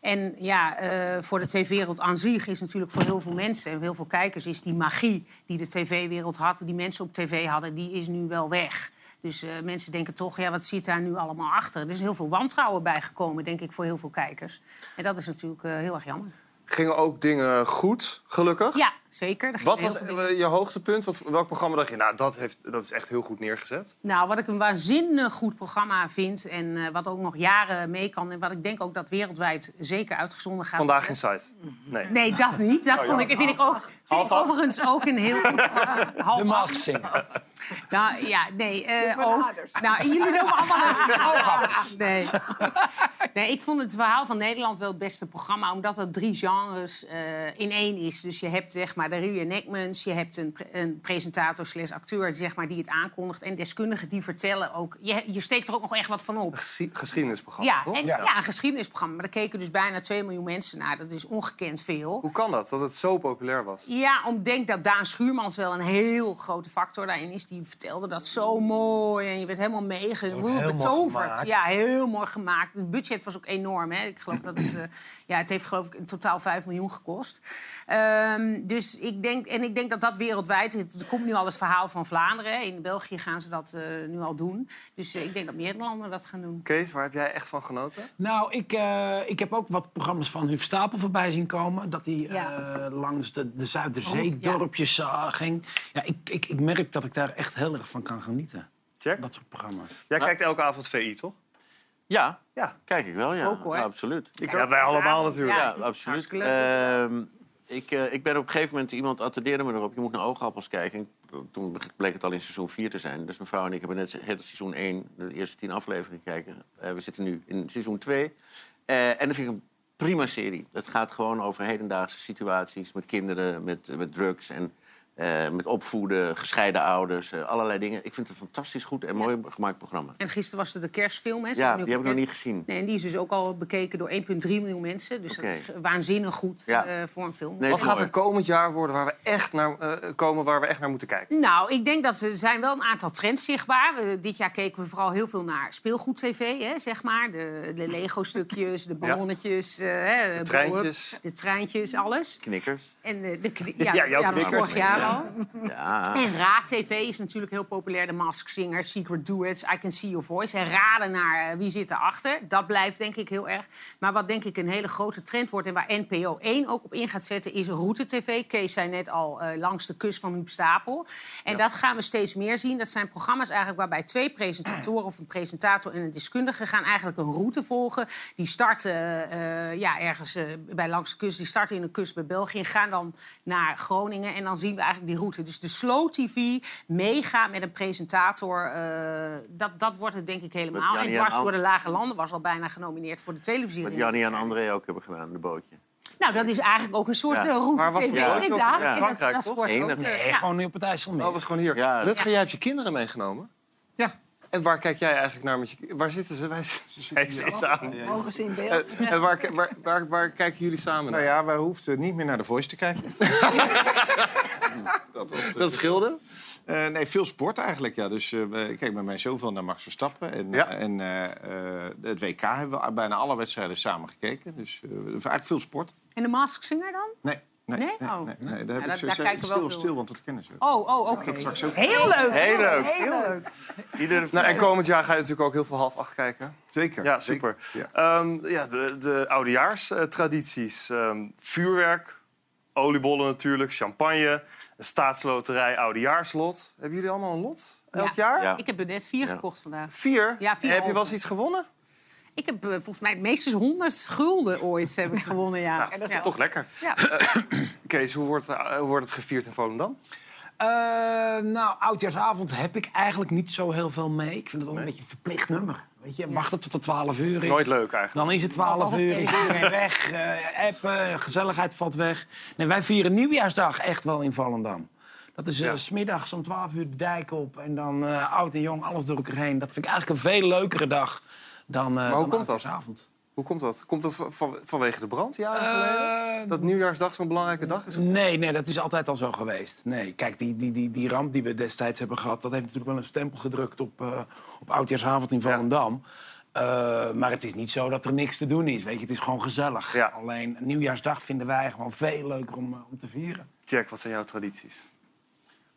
En ja, eh, voor de tv-wereld aan zich is natuurlijk voor heel veel mensen en heel veel kijkers... is die magie die de tv-wereld had, die mensen op tv hadden, die is nu wel weg. Dus eh, mensen denken toch, ja, wat zit daar nu allemaal achter? Er is heel veel wantrouwen bijgekomen, denk ik, voor heel veel kijkers. En dat is natuurlijk heel erg jammer. Gingen ook dingen goed, gelukkig? Ja, zeker. Er Wat was eh, je hoogtepunt? Wat, welk programma dacht je, nou, dat, heeft, dat is echt heel goed neergezet? Nou, wat ik een waanzinnig goed programma vind... en eh, wat ook nog jaren mee kan... en wat ik denk ook dat wereldwijd zeker uitgezonden gaat Vandaag in Site? Nee. Nee, dat niet. Dat Oh, vond ja. ik, vind ik ook, vind ik overigens ook een heel goed programma. Half De. Nou ja, nee. eh ook. Nou, jullie noemen allemaal Hooghaders. Nee. nee, ik vond het verhaal van Nederland wel het beste programma... omdat het drie genres eh, in één is. Dus je hebt zeg maar, de reenactments... je hebt een, pre- een presentator slash acteur zeg maar, die het aankondigt... en deskundigen die vertellen ook... Je, je steekt er ook nog echt wat van op. Geschi- geschiedenisprogramma, Ja, toch? en, ja. een geschiedenisprogramma. Maar daar keken dus bijna 2 miljoen mensen naar. Dat is ongekend veel. Hoe kan dat, dat het zo populair was? Ja, om denk dat Daan Schuurmans wel een heel grote factor daarin is. Die vertelde dat zo mooi en je werd helemaal meege, betoverd. Ja, heel mooi gemaakt. Het budget was ook enorm. Hè. Ik geloof dat het, eh, ja, het heeft geloof ik in totaal 5 miljoen gekost. Ehm, dus ik denk, en ik denk dat dat wereldwijd, er komt nu al het verhaal van Vlaanderen. In België gaan ze dat eh, nu al doen. Dus eh, ik denk dat meer landen dat gaan doen. Kees, waar heb jij echt van genoten? Nou, ik, eh, ik heb ook wat programma's van Huub Stapel voorbij zien komen. Dat hij eh, langs de, de Zuiderzee-dorpjes eh, ging. Ja, ik, ik, ik merk dat ik daar echt heel erg van kan genieten. Check. Dat soort programma's. Jij kijkt elke avond VI, toch? Ja, ja. kijk ik wel, ja. Ook, hoor. Absoluut. Ik Ja, wij allemaal natuurlijk. Ja, Ja, absoluut. Ik, eh, ik ben op een gegeven moment, iemand attendeerde me erop... je moet naar oogappels kijken. Toen bleek het al in seizoen 4 te zijn. Dus mijn vrouw en ik hebben net het seizoen 1, de eerste tien afleveringen gekeken. Eh, we zitten nu in seizoen 2. Eh, en dat vind ik een prima serie. Het gaat gewoon over hedendaagse situaties met kinderen, met, met drugs... en eh, met opvoeden, gescheiden ouders, eh, allerlei dingen. Ik vind het een fantastisch goed en mooi gemaakt programma. En gisteren was er de kerstfilm. Hè. Ze Ja, die heb ik nog niet gezien. Nee, en die is dus ook al bekeken door 1,3 miljoen mensen. Dus dat is waanzinnig goed Ja. eh, voor een film. Nee, Wat gaat mooi. er komend jaar worden waar we echt naar, eh, komen waar we echt naar moeten kijken? Nou, ik denk dat er zijn wel een aantal trends zichtbaar. Dit jaar keken we vooral heel veel naar speelgoed-tv, hè, zeg maar. De, de Lego-stukjes, de ballonnetjes, eh, hè, De treintjes. de treintjes, alles. Knikkers. En de, de, kni- ja, Ja, ja, jouw knikkers. vorig jaar Ja. En Raad-TV is natuurlijk heel populair. De Mask Singer, Secret Duets, I Can See Your Voice. En raden naar eh, wie zit erachter. Dat blijft denk ik heel erg. Maar wat denk ik een hele grote trend wordt... en waar NPO 1 ook op in gaat zetten, is Route-TV. Kees zei net al, eh, langs de kust van Huub Stapel. En dat gaan we steeds meer zien. Dat zijn programma's eigenlijk waarbij twee presentatoren... of een presentator en een deskundige gaan eigenlijk een route volgen. Die starten eh, ja, ergens bij langs de kust. Die starten in de kust bij België en gaan dan naar Groningen. En dan zien we eigenlijk die route. Dus de slow TV meegaan met een presentator... eh, dat, dat wordt het denk ik helemaal. En dwars door de lage landen was al bijna genomineerd voor de televisie. Wat Jannie en André ook hebben gedaan, de bootje. Nou, dat is eigenlijk ook een soort Ja. eh, route Waar was het op? inderdaad. Ja. En dat- dat ook, eh, Nee, ja. gewoon nu op het IJsselmeer. Oh, was gewoon hier. Ja. Rutger, Ja. jij hebt je kinderen meegenomen. Ja. En waar kijk jij eigenlijk naar met je Waar zitten ze? Wij is samen. Mogen ze in beeld? En, en waar, waar, waar, waar kijken jullie samen naar? Nou ja, wij hoefden niet meer naar de Voice te kijken. dat, was, Dat scheelde? Eh, nee, veel sport eigenlijk. Ja. Dus eh, ik kijk met mij zoveel naar Max Verstappen. En, Ja. en eh, eh, het WK hebben we bijna alle wedstrijden samen gekeken. Dus eh, eigenlijk veel sport. En de Mask Singer dan? Nee, nee, Nee? nee, Oh. nee, nee, daar heb Ja, ik daar- stil, kijken we wel stil, veel. stil, want dat kennen ze. Oh, oh oké. Heel leuk. Heel leuk. Heel leuk. Nou, en komend jaar ga je natuurlijk ook heel veel half acht kijken. Zeker. Ja, zeker. super. Ja. Ehm, ja, de, de oudejaarstradities. Ehm vuurwerk, oliebollen natuurlijk, champagne, staatsloterij, oudejaarslot. Hebben jullie allemaal een lot elk Ja. jaar? Ja. Ik heb er net vier Ja. gekocht vandaag. Vier? Ja, vier Heb je wel eens iets gewonnen? Ik heb eh, volgens mij meestens 100 gulden ooit heb ik gewonnen, ja. En dat is toch lekker. Ja. Eh, Kees, hoe wordt, eh, hoe wordt het gevierd in Volendam? Eh, nou, oudjaarsavond heb ik eigenlijk niet zo heel veel mee. Ik vind het wel een beetje een verplicht nummer. Weet je, wachten tot het 12 uur Dat is. is nooit leuk eigenlijk. Dan is het 12 Altijd uur, is iedereen weg. eh, appen, gezelligheid valt weg. Nee, wij vieren nieuwjaarsdag echt wel in Volendam. Dat is eh, Ja. s smiddags om 12 uur de dijk op. En dan eh, oud en jong, alles door elkaar heen. Dat vind ik eigenlijk een veel leukere dag dan, eh Maar hoe dan komt dat? Hoe komt dat? Komt dat van- van- vanwege de brand jaren Eh, geleden? Dat nieuwjaarsdag zo'n belangrijke dag is? Nee, nee, dat is altijd al zo geweest. Nee, kijk, die, die, die, die ramp die we destijds hebben gehad... dat heeft natuurlijk wel een stempel gedrukt op, eh op Oudjaarsavond in Volendam. Eh, maar het is niet zo dat er niks te doen is. Weet je, het is gewoon gezellig. Alleen nieuwjaarsdag vinden wij gewoon veel leuker om, om te vieren. Jack, wat zijn jouw tradities?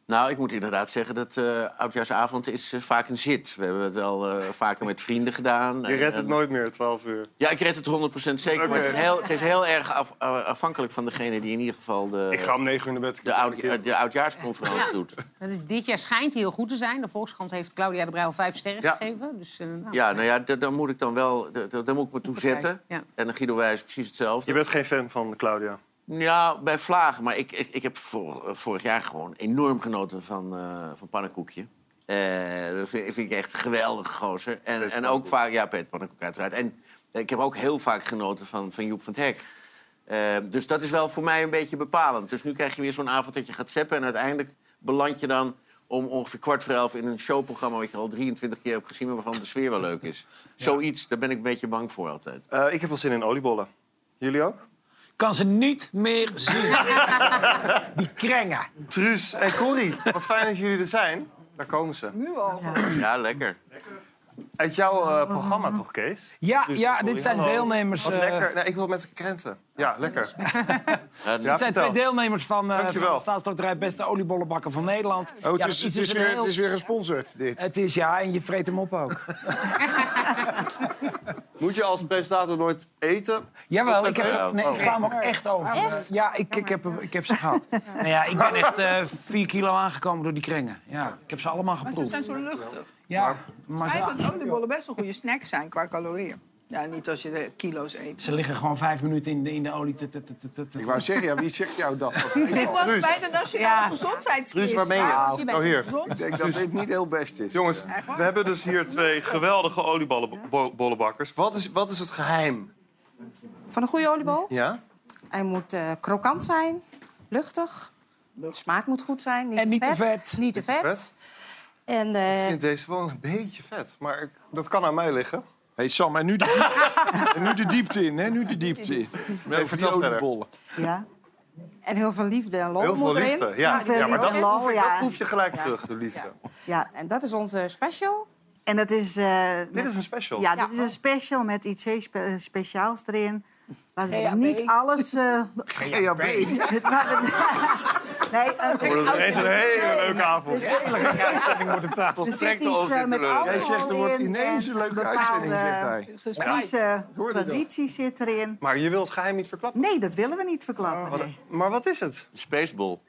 Nou, ik moet inderdaad zeggen dat eh oudjaarsavond is eh, vaak een zit. We hebben het wel eh, vaker met vrienden gedaan. Je En- redt het en- nooit meer, 12 uur. Ja, ik red het 100% zeker. Maar het is heel, het is heel erg af- afhankelijk van degene die in ieder geval de, Ik ga om 9 uur naar bed. de, oud, de oudjaarsconferentie doet. Dat is, dit jaar schijnt hij heel goed te zijn. De Volkskrant heeft Claudia de Brij al vijf sterren Ja. gegeven. Dus, nou. Ja, nou ja, da- daar moet ik dan wel da- da- daar moet ik me toe zetten. Ja. En dan Guido Wijs precies hetzelfde. Je bent geen fan van Claudia. Ja, bij vlagen. Maar ik, ik, ik heb vor- vorig jaar gewoon enorm genoten van, eh van pannenkoekje. Eh, dat vind, vind ik echt een geweldige gozer. En, en ook vaak, ja, Peter Pannenkoek uiteraard. En ik heb ook heel vaak genoten van, van Joep van het Hek. Eh, dus dat is wel voor mij een beetje bepalend. Dus nu krijg je weer zo'n avond dat je gaat zeppen... en uiteindelijk beland je dan om ongeveer kwart voor elf... in een showprogramma wat je al 23 keer hebt gezien... maar waarvan de sfeer wel leuk is. Zoiets, daar ben ik een beetje bang voor altijd. Eh, ik heb wel zin in oliebollen. Jullie ook? Kan ze niet meer zien. Die krengen. Truus en Corrie, wat fijn dat jullie er zijn. Daar komen ze. Nu al. Ja, lekker. Uit jouw eh, programma toch, Kees? Ja, ja dit zijn hallo. deelnemers. Wat eh, lekker. Nee, ik wil met krenten. Ja, lekker. Ja, Ja, dit zijn twee deelnemers van, eh Dankjewel. van Staatsloterij Beste Oliebollenbakker van Nederland. Oh, het, Ja, is, het, is weer, heel- het is weer gesponsord, dit. Het is ja, en je vreet hem op ook. Moet je als presentator nooit eten? Jawel, ik, heb, nee, ik sla hem ook echt over. Ja, ik, ik, heb, ik heb ze gehad. Nou ja, ik ben echt eh 4 kilo aangekomen door die krengen. Ja, ik heb ze allemaal Maar ze geproefd. zijn zo luchtig. Ja, maar ze, dat oliebollen best een goede snack zijn qua calorieën. Ja, niet als je de kilo's eet. ze liggen gewoon vijf minuten in de, in de olie. te- te- te- te- te- Ik wou zeggen, ja, wie zegt jou dat? Dit was bij de Nationale Gezondheidsquiz. Ruud, waar ben je? Oh, hier. Ik denk dat dit niet heel best is. Jongens, we hebben dus hier twee geweldige oliebollenbakkers. Wat is, wat is het geheim? Van een goede oliebol? Ja? Hij moet eh, krokant zijn, luchtig. De smaak moet goed zijn. Niet En niet te vet. Niet te Niet te vet. vet. En, eh, Ik vind deze wel een beetje vet, maar ik- dat kan aan mij liggen. Hey Sam, en nu, de diepte, en nu de diepte in, hè? Nu de diepte in. Vertel die oliebollen. ja. en heel veel liefde en lol Heel veel erin. liefde. Ja, ja maar dat lol, proef, je, ja. dat proef je gelijk terug, de liefde. Ja, en dat is onze special. En dat is... eh, Dit met- is een special. Ja, dit is een special met iets heel spe- speciaals erin. Waar niet alles... eh GHB. nee, het is Het wordt ineens een hele leuke avond. Er zit, er zit iets eh, met alcohol Jij zegt, er wordt in ineens en een leuke bepaalde uitzending, zegt hij. Dat? traditie zit erin. Maar je wilt het geheim niet verklappen? Nee, dat willen we niet verklappen. Nee. maar wat is het? Spaceball.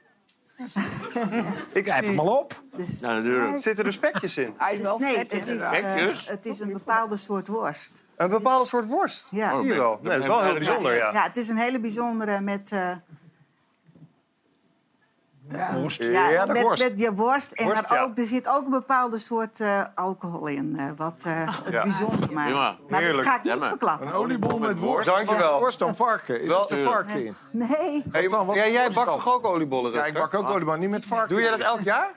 Ik zie... hem al op. Ja, natuurlijk. Zitten er spekjes in? Hij is wel Nee, vet het is, eh, het een bepaalde soort worst. Een bepaalde soort worst? Ja. Zie je wel. Nee, dat is wel heel bijzonder, ja. Ja, het is een hele bijzondere met... Worst. ja, Ja, de met, worst. met je worst. En Worst, ja. ook, er zit ook een bepaalde soort eh, alcohol in, eh, wat eh, het Ja. bijzonder maakt. Prima. Maar dat ga ik niet Ja, verklappen. Een oliebol met worst. Dankjewel. Worst dan varken. Is Wel- het er varken in? Nee. Hey, dan? Ja, jij bakt toch ook oliebollen, Ja, ik bak ook oliebollen, niet met varken. Doe jij dat elk jaar?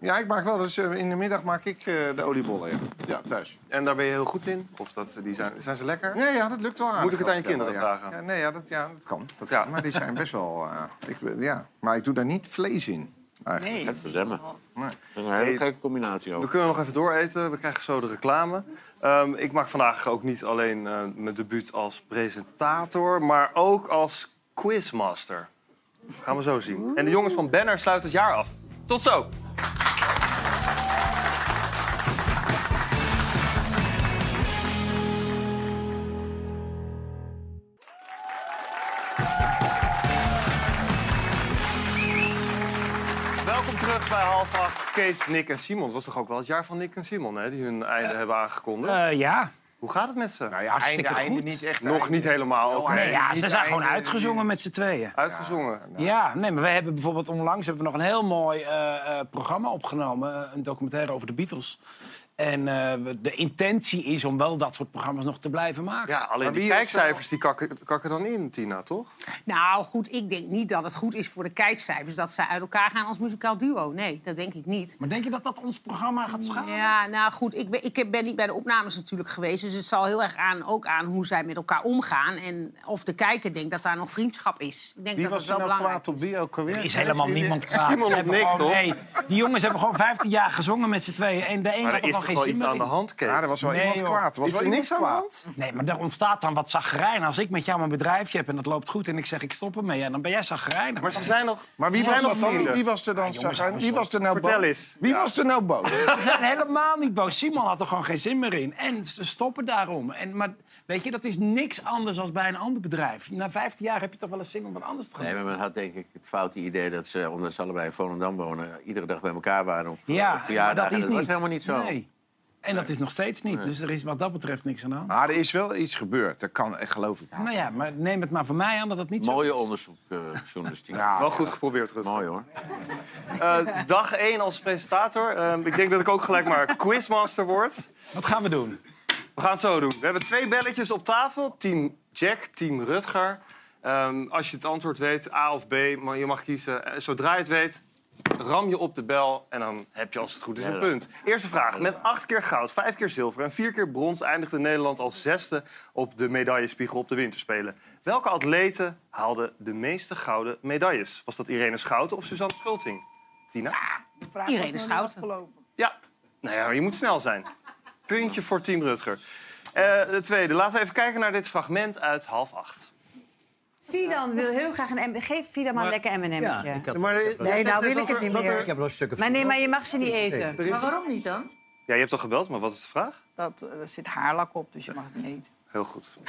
Ja, ik maak wel. Dus eh, in de middag maak ik eh, de oliebollen. Ja. ja, thuis. En daar ben je heel goed in? Of dat, die zijn, zijn ze lekker? Ja, ja, dat lukt wel aardig. Moet ik het aan je kinderen ja. vragen? Ja, nee, ja, dat, ja, dat kan. Dat Ja. kan. Maar die zijn best wel... eh, ik, ja. Maar ik doe daar niet vlees in. Eigenlijk. Nee. Het verzemmen. Nee. Dat is een hele gekke combinatie We ook. kunnen nog even dooreten. We krijgen zo de reclame. Ehm, ik maak vandaag ook niet alleen eh, mijn debuut als presentator, maar ook als quizmaster. Gaan we zo zien. En de jongens van Banner sluiten het jaar af. Tot zo! Terug bij half acht. Kees, Nick en Simon. Het was toch ook wel het jaar van Nick en Simon, hè? Die hun einde hebben aangekondigd. Eh, ja. Hoe gaat het met ze? Nou ja, Hartstikke einde, einde goed. niet echt. Nog einde. niet helemaal. Oké. Nee, ja, ze zijn gewoon uitgezongen met z'n tweeën. Uitgezongen. Ja, nee, maar we hebben bijvoorbeeld onlangs hebben we nog een heel mooi eh, eh, programma opgenomen. eh, Een documentaire over de Beatles. En eh, de intentie is om wel dat soort programma's nog te blijven maken. Ja, alleen Maar die kijkcijfers die kakken, kakken dan in, Tina, toch? Nou goed, ik denk niet dat het goed is voor de kijkcijfers dat ze uit elkaar gaan als muzikaal duo. Nee, dat denk ik niet. Maar denk je dat dat ons programma gaat schaden? Ja, nou goed, ik ben, ik ben niet bij de opnames natuurlijk geweest. Dus het zal heel erg aan, ook aan hoe zij met elkaar omgaan. En of de kijker denkt dat daar nog vriendschap is. Ik denk Wie dat was dat er wel nou belangrijk kwaad op wie ook alweer? Er is helemaal niemand kwaad. Op Nick, gewoon- toch? Nee, die jongens hebben gewoon 15 jaar gezongen met z'n tweeën. En de een Maar had wel zin iets aan de hand, Kees. Ja, er was wel Nee, iemand joh. kwaad. Er was er niks aan de hand? Nee, maar er ontstaat dan wat zagrijn. Als ik met jou mijn bedrijfje heb en dat loopt goed... en ik zeg ik stop ermee, ja, dan ben jij zagrijnig. Maar ze zijn nog... Maar wie was, er nog wie was er dan? jongens, Zagijn? wie was er nou Vertel boos? eens. Wie Ja. was er nou boos? Ze zijn helemaal niet boos. Simon had er gewoon geen zin meer in. En ze stoppen daarom. En, maar weet je, dat is niks anders dan bij een ander bedrijf. Na 15 jaar heb je toch wel eens zin om wat anders te gaan Nee, doen. maar men had denk ik het foute idee dat ze, omdat ze allebei in Volendam wonen, iedere dag bij elkaar waren op, Ja, op maar verjaardagen. dat is dat was helemaal niet zo. Nee. En dat is nog steeds niet. Dus er is wat dat betreft niks aan de hand. Maar er is wel iets gebeurd. Dat kan, echt, geloof ik. Nou ja, maar neem het maar van mij aan dat het niet zo Mooie onderzoek, eh, journalistiek. Wel goed geprobeerd, Rutger. Mooi hoor. Eh, dag 1 als presentator. Eh, ik denk dat ik ook gelijk maar quizmaster word. Wat gaan we doen? We gaan het zo doen. We hebben twee belletjes op tafel. Team Jack, team Rutger. Ehm, als je het antwoord weet, A of B, maar je mag kiezen. Eh, Zodra je het weet, ram je op de bel en dan heb je als het goed is een punt. Eerste vraag. Met acht keer goud, vijf keer zilver en vier keer brons... eindigde Nederland als zesde op de medaillespiegel op de winterspelen. Welke atleten haalden de meeste gouden medailles? Was dat Irene Schouten of Suzanne Schulting? Tina? Irene Schouten. afgelopen. Ja. Nou ja, je moet snel zijn. Puntje voor Team Rutger. Eh, de tweede. Laten we even kijken naar dit fragment uit half acht. Fidan wil heel graag een M. Geef Fidan maar een lekker M&M'tje. Ja, Maar, Nee, nou wil ik het niet meer. Ik heb er een stuk of Maar nee, maar je mag ze niet eten. Maar waarom niet dan? Ja, je hebt toch gebeld, maar wat is de vraag? Dat, eh, er zit haarlak op, dus je mag het niet eten. Heel goed.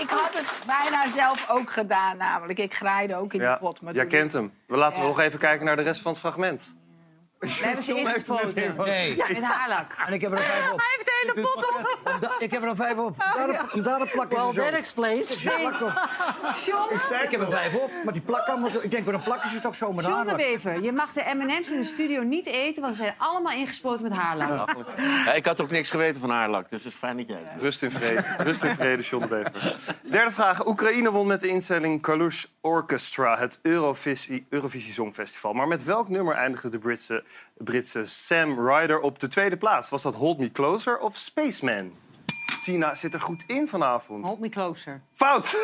Ik had het bijna zelf ook gedaan, namelijk. Ik graaide ook in Ja, die pot. Maar jij kent hem. We laten we nog even kijken naar de rest van het fragment. We hebben ze ingespoten. Nee. Met haarlak. En ik heb er nog vijf op. Hij heeft de hele pot op. Da- ik heb er nog vijf op. Daar, om daar een plak Well, in that explains. Ik Nee. plak op. John? Ik heb er vijf op, maar die plak allemaal zo. Ik denk, waarom plakken ze toch zo met John de haar? Bever, je mag de M&M's in de studio niet eten... want ze zijn allemaal ingespoten met haarlak. Ja, ik had ook niks geweten van haarlak, dus het is fijn dat jij het doet. Rust in vrede, Rust in vrede John de Bever. Derde vraag. Oekraïne won met de instelling Kalush Orchestra... het Eurovisie, Eurovisie Songfestival. Maar met welk nummer eindigde de Britse, Britse Sam Ryder op de tweede plaats? Was dat Hold Me Closer of Spaceman? Tina zit er goed in vanavond. Hold me closer. Fout!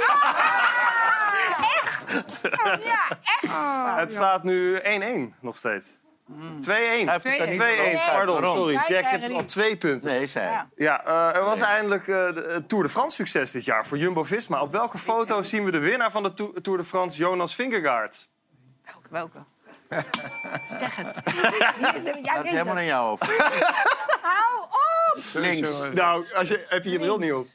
Ja, echt. Het staat nu 1-1 nog steeds. 2-1. 2-1, pardon. Sorry, Jack, je hebt al twee punten. Nee, zij. Ja, eh, er was eindelijk eh, de eh, Tour de France succes dit jaar voor Jumbo-Visma. Op welke foto zien we de winnaar van de Tour Tour de France, Jonas Vingegaard? Welke? welke? Zeg het. Wie is? Jij Dat is weet helemaal het. aan jou over. Hou op! Links. Nou, als je, heb je je bril niet op?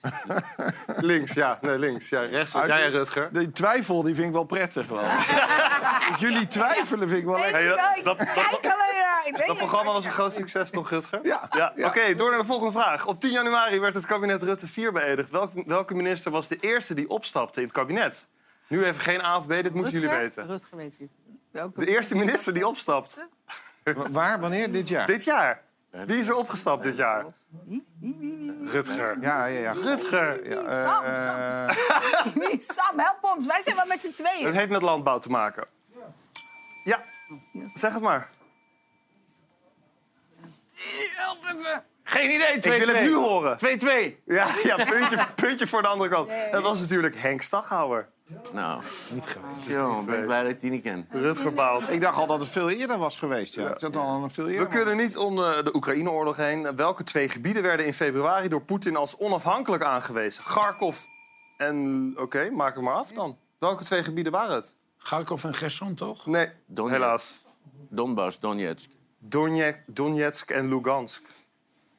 links, ja. Nee, links. Ja, rechts was jij, Rutger. Die twijfel die vind ik wel prettig. Wel. Jullie twijfelen vind ik wel Hey, lekker. dat, dat, Kijk dat, alleen naar. Ik weet dat niet. programma was een groot succes, toch, Rutger? Ja. ja. Oké, door naar de volgende vraag. Op 10 januari werd het kabinet Rutte 4 beëdigd. Welke, welke minister was de eerste die opstapte in het kabinet? Nu even geen A of B, dit moeten jullie weten. Rutger weet het. De eerste minister die opstapt. Waar, wanneer? Dit jaar? Dit jaar. Wie is er opgestapt dit jaar? Rutger. Ja, ja, ja. Rutger. Ja, Sam, eh? Sam, help ons. Wij zijn wel met z'n Het tweeën. heeft met landbouw te maken. Ja, zeg het maar. Help even. Geen idee, 2-2. Ik wil het nu horen. 2-2. Ja, ja puntje, puntje voor de andere kant. Dat was natuurlijk Henk Staghouwer. Nou, ben ik blij dat ik die niet ken. Rutger baalt. ik dacht al dat het veel eerder was geweest. Ja. Al veel eerder. We kunnen niet om de, de Oekraïne-oorlog heen. Welke twee gebieden werden in februari door Poetin als onafhankelijk aangewezen? Kharkov en... Oké, maak het maar af dan. Welke twee gebieden waren het? Kharkov en Gerson, toch? Nee, Donetsk. helaas. Donbass, Donetsk. Donetsk, Donetsk en Lugansk.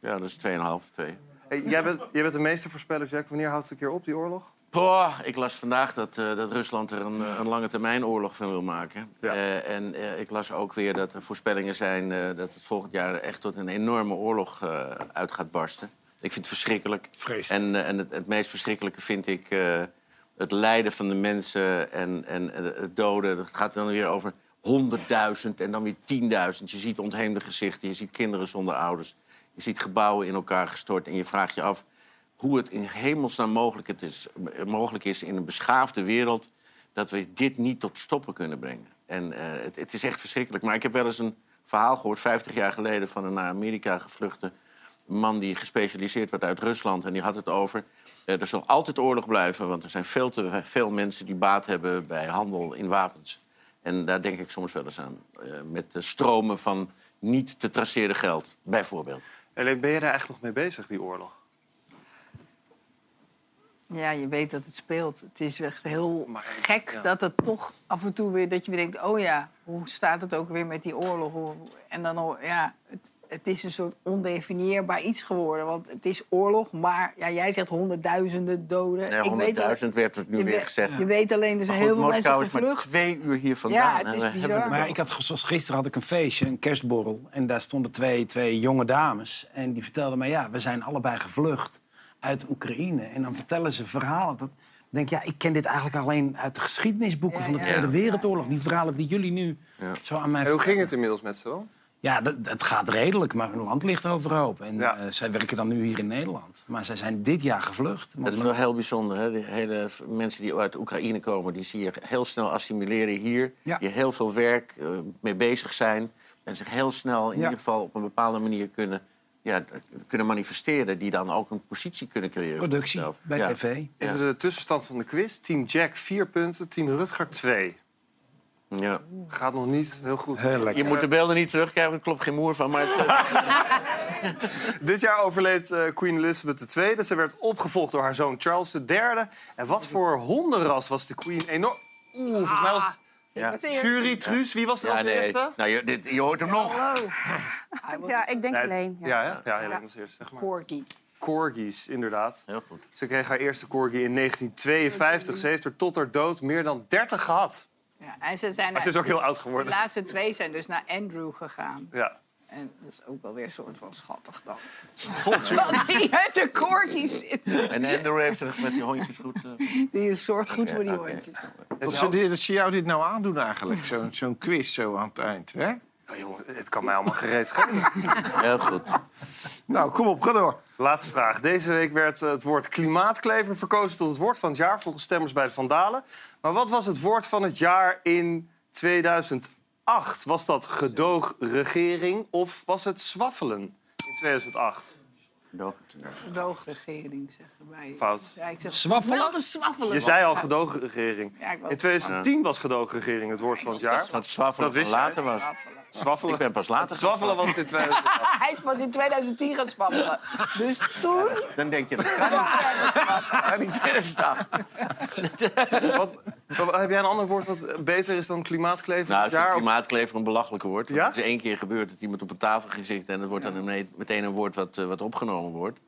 Ja, dat is 2,5, 2. Hey, jij, bent, jij bent de meeste voorspeller, Jack. Wanneer houdt het een keer op, die oorlog? Poh, ik las vandaag dat, eh, dat Rusland er een, eh, een lange termijn oorlog van wil maken. Eh, en eh, ik las ook weer dat er voorspellingen zijn eh, dat het volgend jaar echt tot een enorme oorlog eh, uit gaat barsten. Ik vind het verschrikkelijk. Vreselijk. En, en het, het meest verschrikkelijke vind ik eh, het lijden van de mensen en, en het doden. Het gaat dan weer over honderdduizend en dan weer tienduizend. Je ziet ontheemde gezichten, je ziet kinderen zonder ouders. Je ziet gebouwen in elkaar gestort en je vraagt je af hoe het in hemelsnaam mogelijk, is, mogelijk is in een beschaafde wereld... dat we dit niet tot stoppen kunnen brengen. En eh, het, het is echt verschrikkelijk. Maar ik heb wel eens een verhaal gehoord, 50 jaar geleden... van een naar Amerika gevluchte man die gespecialiseerd werd uit Rusland. En die had het over, eh, er zal altijd oorlog blijven... want er zijn veel te veel mensen die baat hebben bij handel in wapens. En daar denk ik soms wel eens aan. Eh, met de stromen van niet te traceren geld, bijvoorbeeld. Helene, ben je daar eigenlijk nog mee bezig, die oorlog? Ja, je weet dat het speelt. Het is echt heel gek ja. dat het toch af en toe weer... dat je weer denkt, oh ja, hoe staat het ook weer met die oorlog? En dan, ja, het, het is een soort ondefinieerbaar iets geworden. Want het is oorlog, maar ja, jij zegt honderdduizenden doden. Ja, 100.000 weet al- werd het nu je weer weet- gezegd. Je weet alleen, er zijn heel veel Moskou mensen is maar twee uur hier vandaan. Ja, het is bizar. Maar ik had, zoals gisteren had ik een feestje, een kerstborrel. En daar stonden twee, twee jonge dames. En die vertelden mij, ja, we zijn allebei gevlucht uit Oekraïne. En dan vertellen ze verhalen. Dat, ik denk, ja, ik ken dit eigenlijk alleen uit de geschiedenisboeken van de. Tweede Ja. Wereldoorlog. Die verhalen die jullie nu zo aan mij En hoe ging het inmiddels met ze dan? Ja, dat, het gaat redelijk, maar hun land ligt overhoop. En eh, zij werken dan nu hier in Nederland. Maar zij zijn dit jaar gevlucht. Dat is wel heel bijzonder. Hè? Die hele mensen die uit Oekraïne komen, die zie je heel snel assimileren hier. Ja. Die heel veel werk eh, mee bezig zijn. En zich heel snel in Ja. ieder geval op een bepaalde manier kunnen, ja, kunnen manifesteren. Die dan ook een positie kunnen creëren. Productie bij Ja. tv. Even de tussenstand van de quiz. Team Jack 4 punten, Team Rutger 2. Ja. Gaat nog niet heel goed. Je moet de beelden niet terugkrijgen, er klopt geen moer van. Maar het, eh, Dit jaar overleed eh, Queen Elizabeth II. Ze werd opgevolgd door haar zoon Charles III. En wat voor hondenras was de Queen enorm... Oeh, volgens mij was... Ja. Jury, Truus, wie was er ja, als nee. eerste? Nou, je, dit, je hoort hem nog. Ja, ik denk Nee, alleen. Ja. Ja, ja, ja Helene als eerste. Zeg maar. Corgi. Corgis, inderdaad. Heel goed. Ze kreeg haar eerste corgi in 1952. Ze heeft er tot haar dood meer dan 30 gehad. Ja, en ze, zijn Maar ze is ook heel oud geworden. De laatste twee zijn dus naar Andrew gegaan. Ja. En dat is ook wel weer een soort van schattig dan. God, Dat die uit de corgis zit. En Andrew heeft zich met die hondjes goed... eh, Die is soort goed voor die hondjes. Wat ze, dit- dat ze jou dit nou aandoen eigenlijk, zo'n zo'n quiz zo aan het eind. Hè? Nou, jongen, het kan mij allemaal gereed schelen. Heel goed. Nou, kom op, ga door. Laatste vraag. Deze week werd eh, het woord klimaatklever verkozen tot het woord van het jaar... volgens stemmers bij de Vandalen. Maar wat was het woord van het jaar in 2008? Was dat gedoogregering of was het zwaffelen in 2008? Gedoogregering, zeggen wij. Fout. Ja, ik zeg, Zwaffelen? Wel de zwaffelen. Je zei al gedoogregering. Ja, ik wou- In 2010 was gedoogregering het woord van het jaar. Dat zwaffelen Dat wist van jij. later was. Zwaffelen. Ik ben pas later Zwaffelen was in 2008. Hij is pas in 2010 gaan zwaffelen. Dus toen... Dan denk je, dat kan niet. Niet 2008. Wat, heb jij een ander woord wat beter is dan klimaatklever Nou, ik vind jaar? Klimaatklever een belachelijk woord. Ja? Het is één keer gebeurd dat iemand op een tafel ging zitten... en het wordt dan meteen een woord wat, eh, wat opgenomen wordt.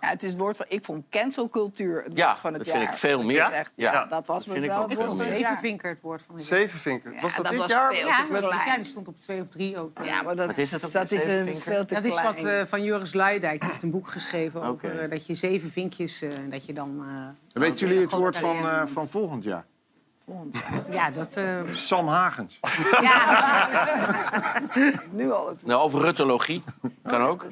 Ja, het is het woord van... Ik vond cancelcultuur het Ja, woord van het dat vind jaar. ik veel meer. Dat is echt- ja, Ja, dat was dat me vind ik wel ook het woord meer. van het jaar. Zevenvinker het woord van het jaar. Zevenvinker. Ja, was dat, dat dit was jaar? veel Ja, te klein. dit jaar. Die stond op twee of drie ook. Ja, maar dat, Wat is dat ook dat weer, is een veel te Dat is wat eh, van Joris Luijendijk. Die heeft een boek geschreven over eh, dat je zeven vinkjes... eh, en dat je dan... eh, Weten jullie het woord van, eh, van volgend jaar? Ja, dat... eh, Sam Hagens. Nu al het Nou, over ruttologie. Kan ook.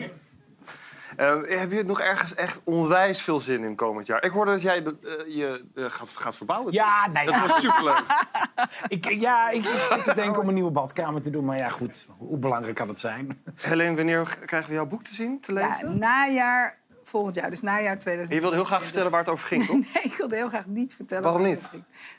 Eh, heb je nog ergens echt onwijs veel zin in komend jaar? Ik hoorde dat jij eh, je eh, gaat, gaat verbouwen. Ja, nee, Dat ja. wordt superleuk. ik, ja, ik, ik zit te denken om een nieuwe badkamer te doen. Maar ja, goed, hoe belangrijk kan het zijn? Helene, wanneer krijgen we jouw boek te zien, te Ja, lezen? najaar volgend jaar. Dus najaar 2020. En je wilde heel graag vertellen waar het over ging, toch? Nee, ik wilde heel graag niet vertellen. Waarom waar niet?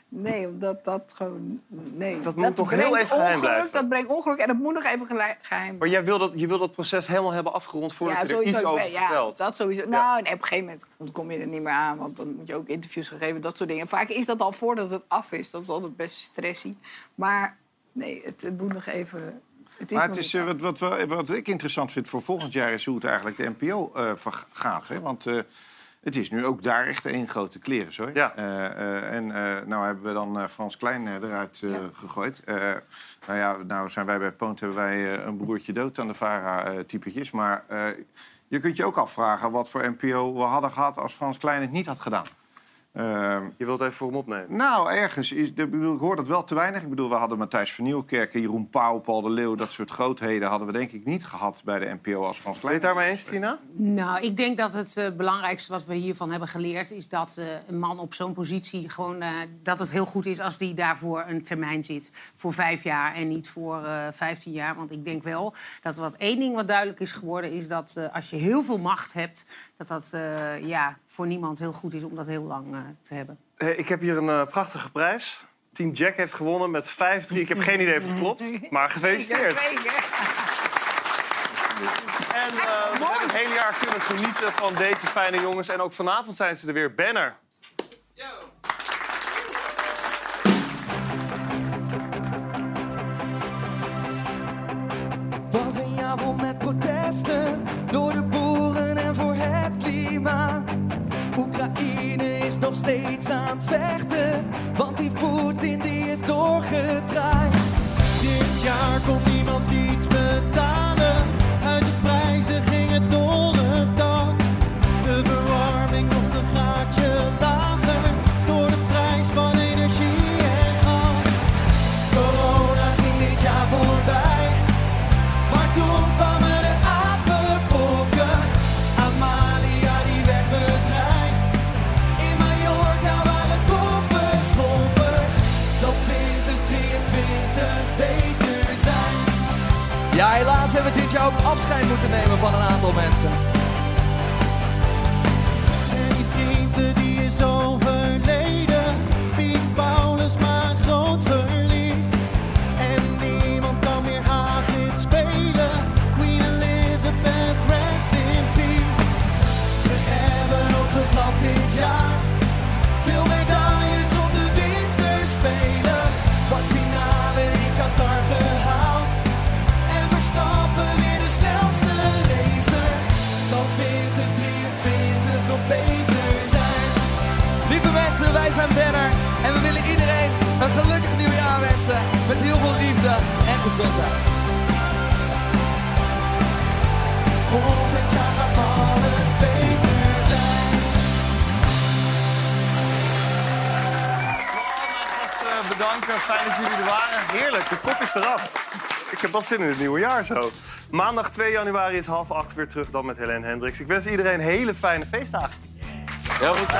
Nee, omdat dat gewoon... Nee. Dat moet toch heel even geheim ongeluk, blijven? Dat brengt ongeluk en dat moet nog even geheim Maar jij wil dat, je wil dat proces helemaal hebben afgerond voordat ja, je er sowieso. iets over ja, vertelt. dat sowieso. Nou, nee, op een gegeven moment kom je er niet meer aan. Want dan moet je ook interviews geven, dat soort dingen. Vaak is dat al voordat het af is. Dat is altijd best stressy. Maar nee, het, het moet nog even... Het is Maar het is, eh, wat, wat, wat, wat ik interessant vind voor volgend jaar is hoe het eigenlijk de NPO eh, verg- gaat. Hè? Want eh, het is nu ook daar echt één grote kleren, hoor. Ja. Eh, eh, en eh, nou hebben we dan eh, Frans Klein eh, eruit eh, gegooid. Eh, nou ja, nou zijn wij bij Poont hebben wij eh, een broertje dood aan de VARA-typetjes. maar eh, je kunt je ook afvragen wat voor NPO we hadden gehad als Frans Klein het niet had gedaan. Ehm, Je wilt even voor hem opnemen. nou, ergens. Is, ik, bedoel, ik hoor dat wel te weinig. Ik bedoel, we hadden Matthijs van Nieuwkerk, Jeroen Pauw, Paul de Leeuw... dat soort grootheden hadden we denk ik niet gehad bij de NPO als Frans Ben je Klein. het daarmee eens, Tina? Nou, ik denk dat het eh, belangrijkste wat we hiervan hebben geleerd... is dat eh, een man op zo'n positie gewoon... eh, dat het heel goed is als die daarvoor een termijn zit. Voor vijf jaar en niet voor eh vijftien jaar. Want ik denk wel dat wat één ding wat duidelijk is geworden... is dat eh, als je heel veel macht hebt... dat dat eh, ja, voor niemand heel goed is om dat heel lang te hebben. Eh, ik heb hier een eh, prachtige prijs. Team Jack heeft gewonnen met 5-3. Ik heb geen idee of het klopt, maar gefeliciteerd. En eh, we hebben het hele jaar kunnen genieten van deze fijne jongens. En ook vanavond zijn ze er weer. Banner. was een jaar vol met protesten door de boeren en voor het klimaat. Oekraïne is nog steeds aan het vechten, want die Poetin die is doorgedraaid. Dit jaar kon niemand iets afscheid moeten nemen van een aantal mensen. En vrienden die is overleden. Zijn Banner. En we willen iedereen een gelukkig nieuwjaar wensen. Met heel veel liefde en gezondheid. Volgend jaar gaat alles beter zijn. Eh, bedanken, fijn dat jullie er waren. Heerlijk, de kop is eraf. Ik heb wel zin in het nieuwe jaar zo. Maandag 2 januari is half acht weer terug dan met Helene Hendricks. Ik wens iedereen hele fijne feestdagen. Heel goed.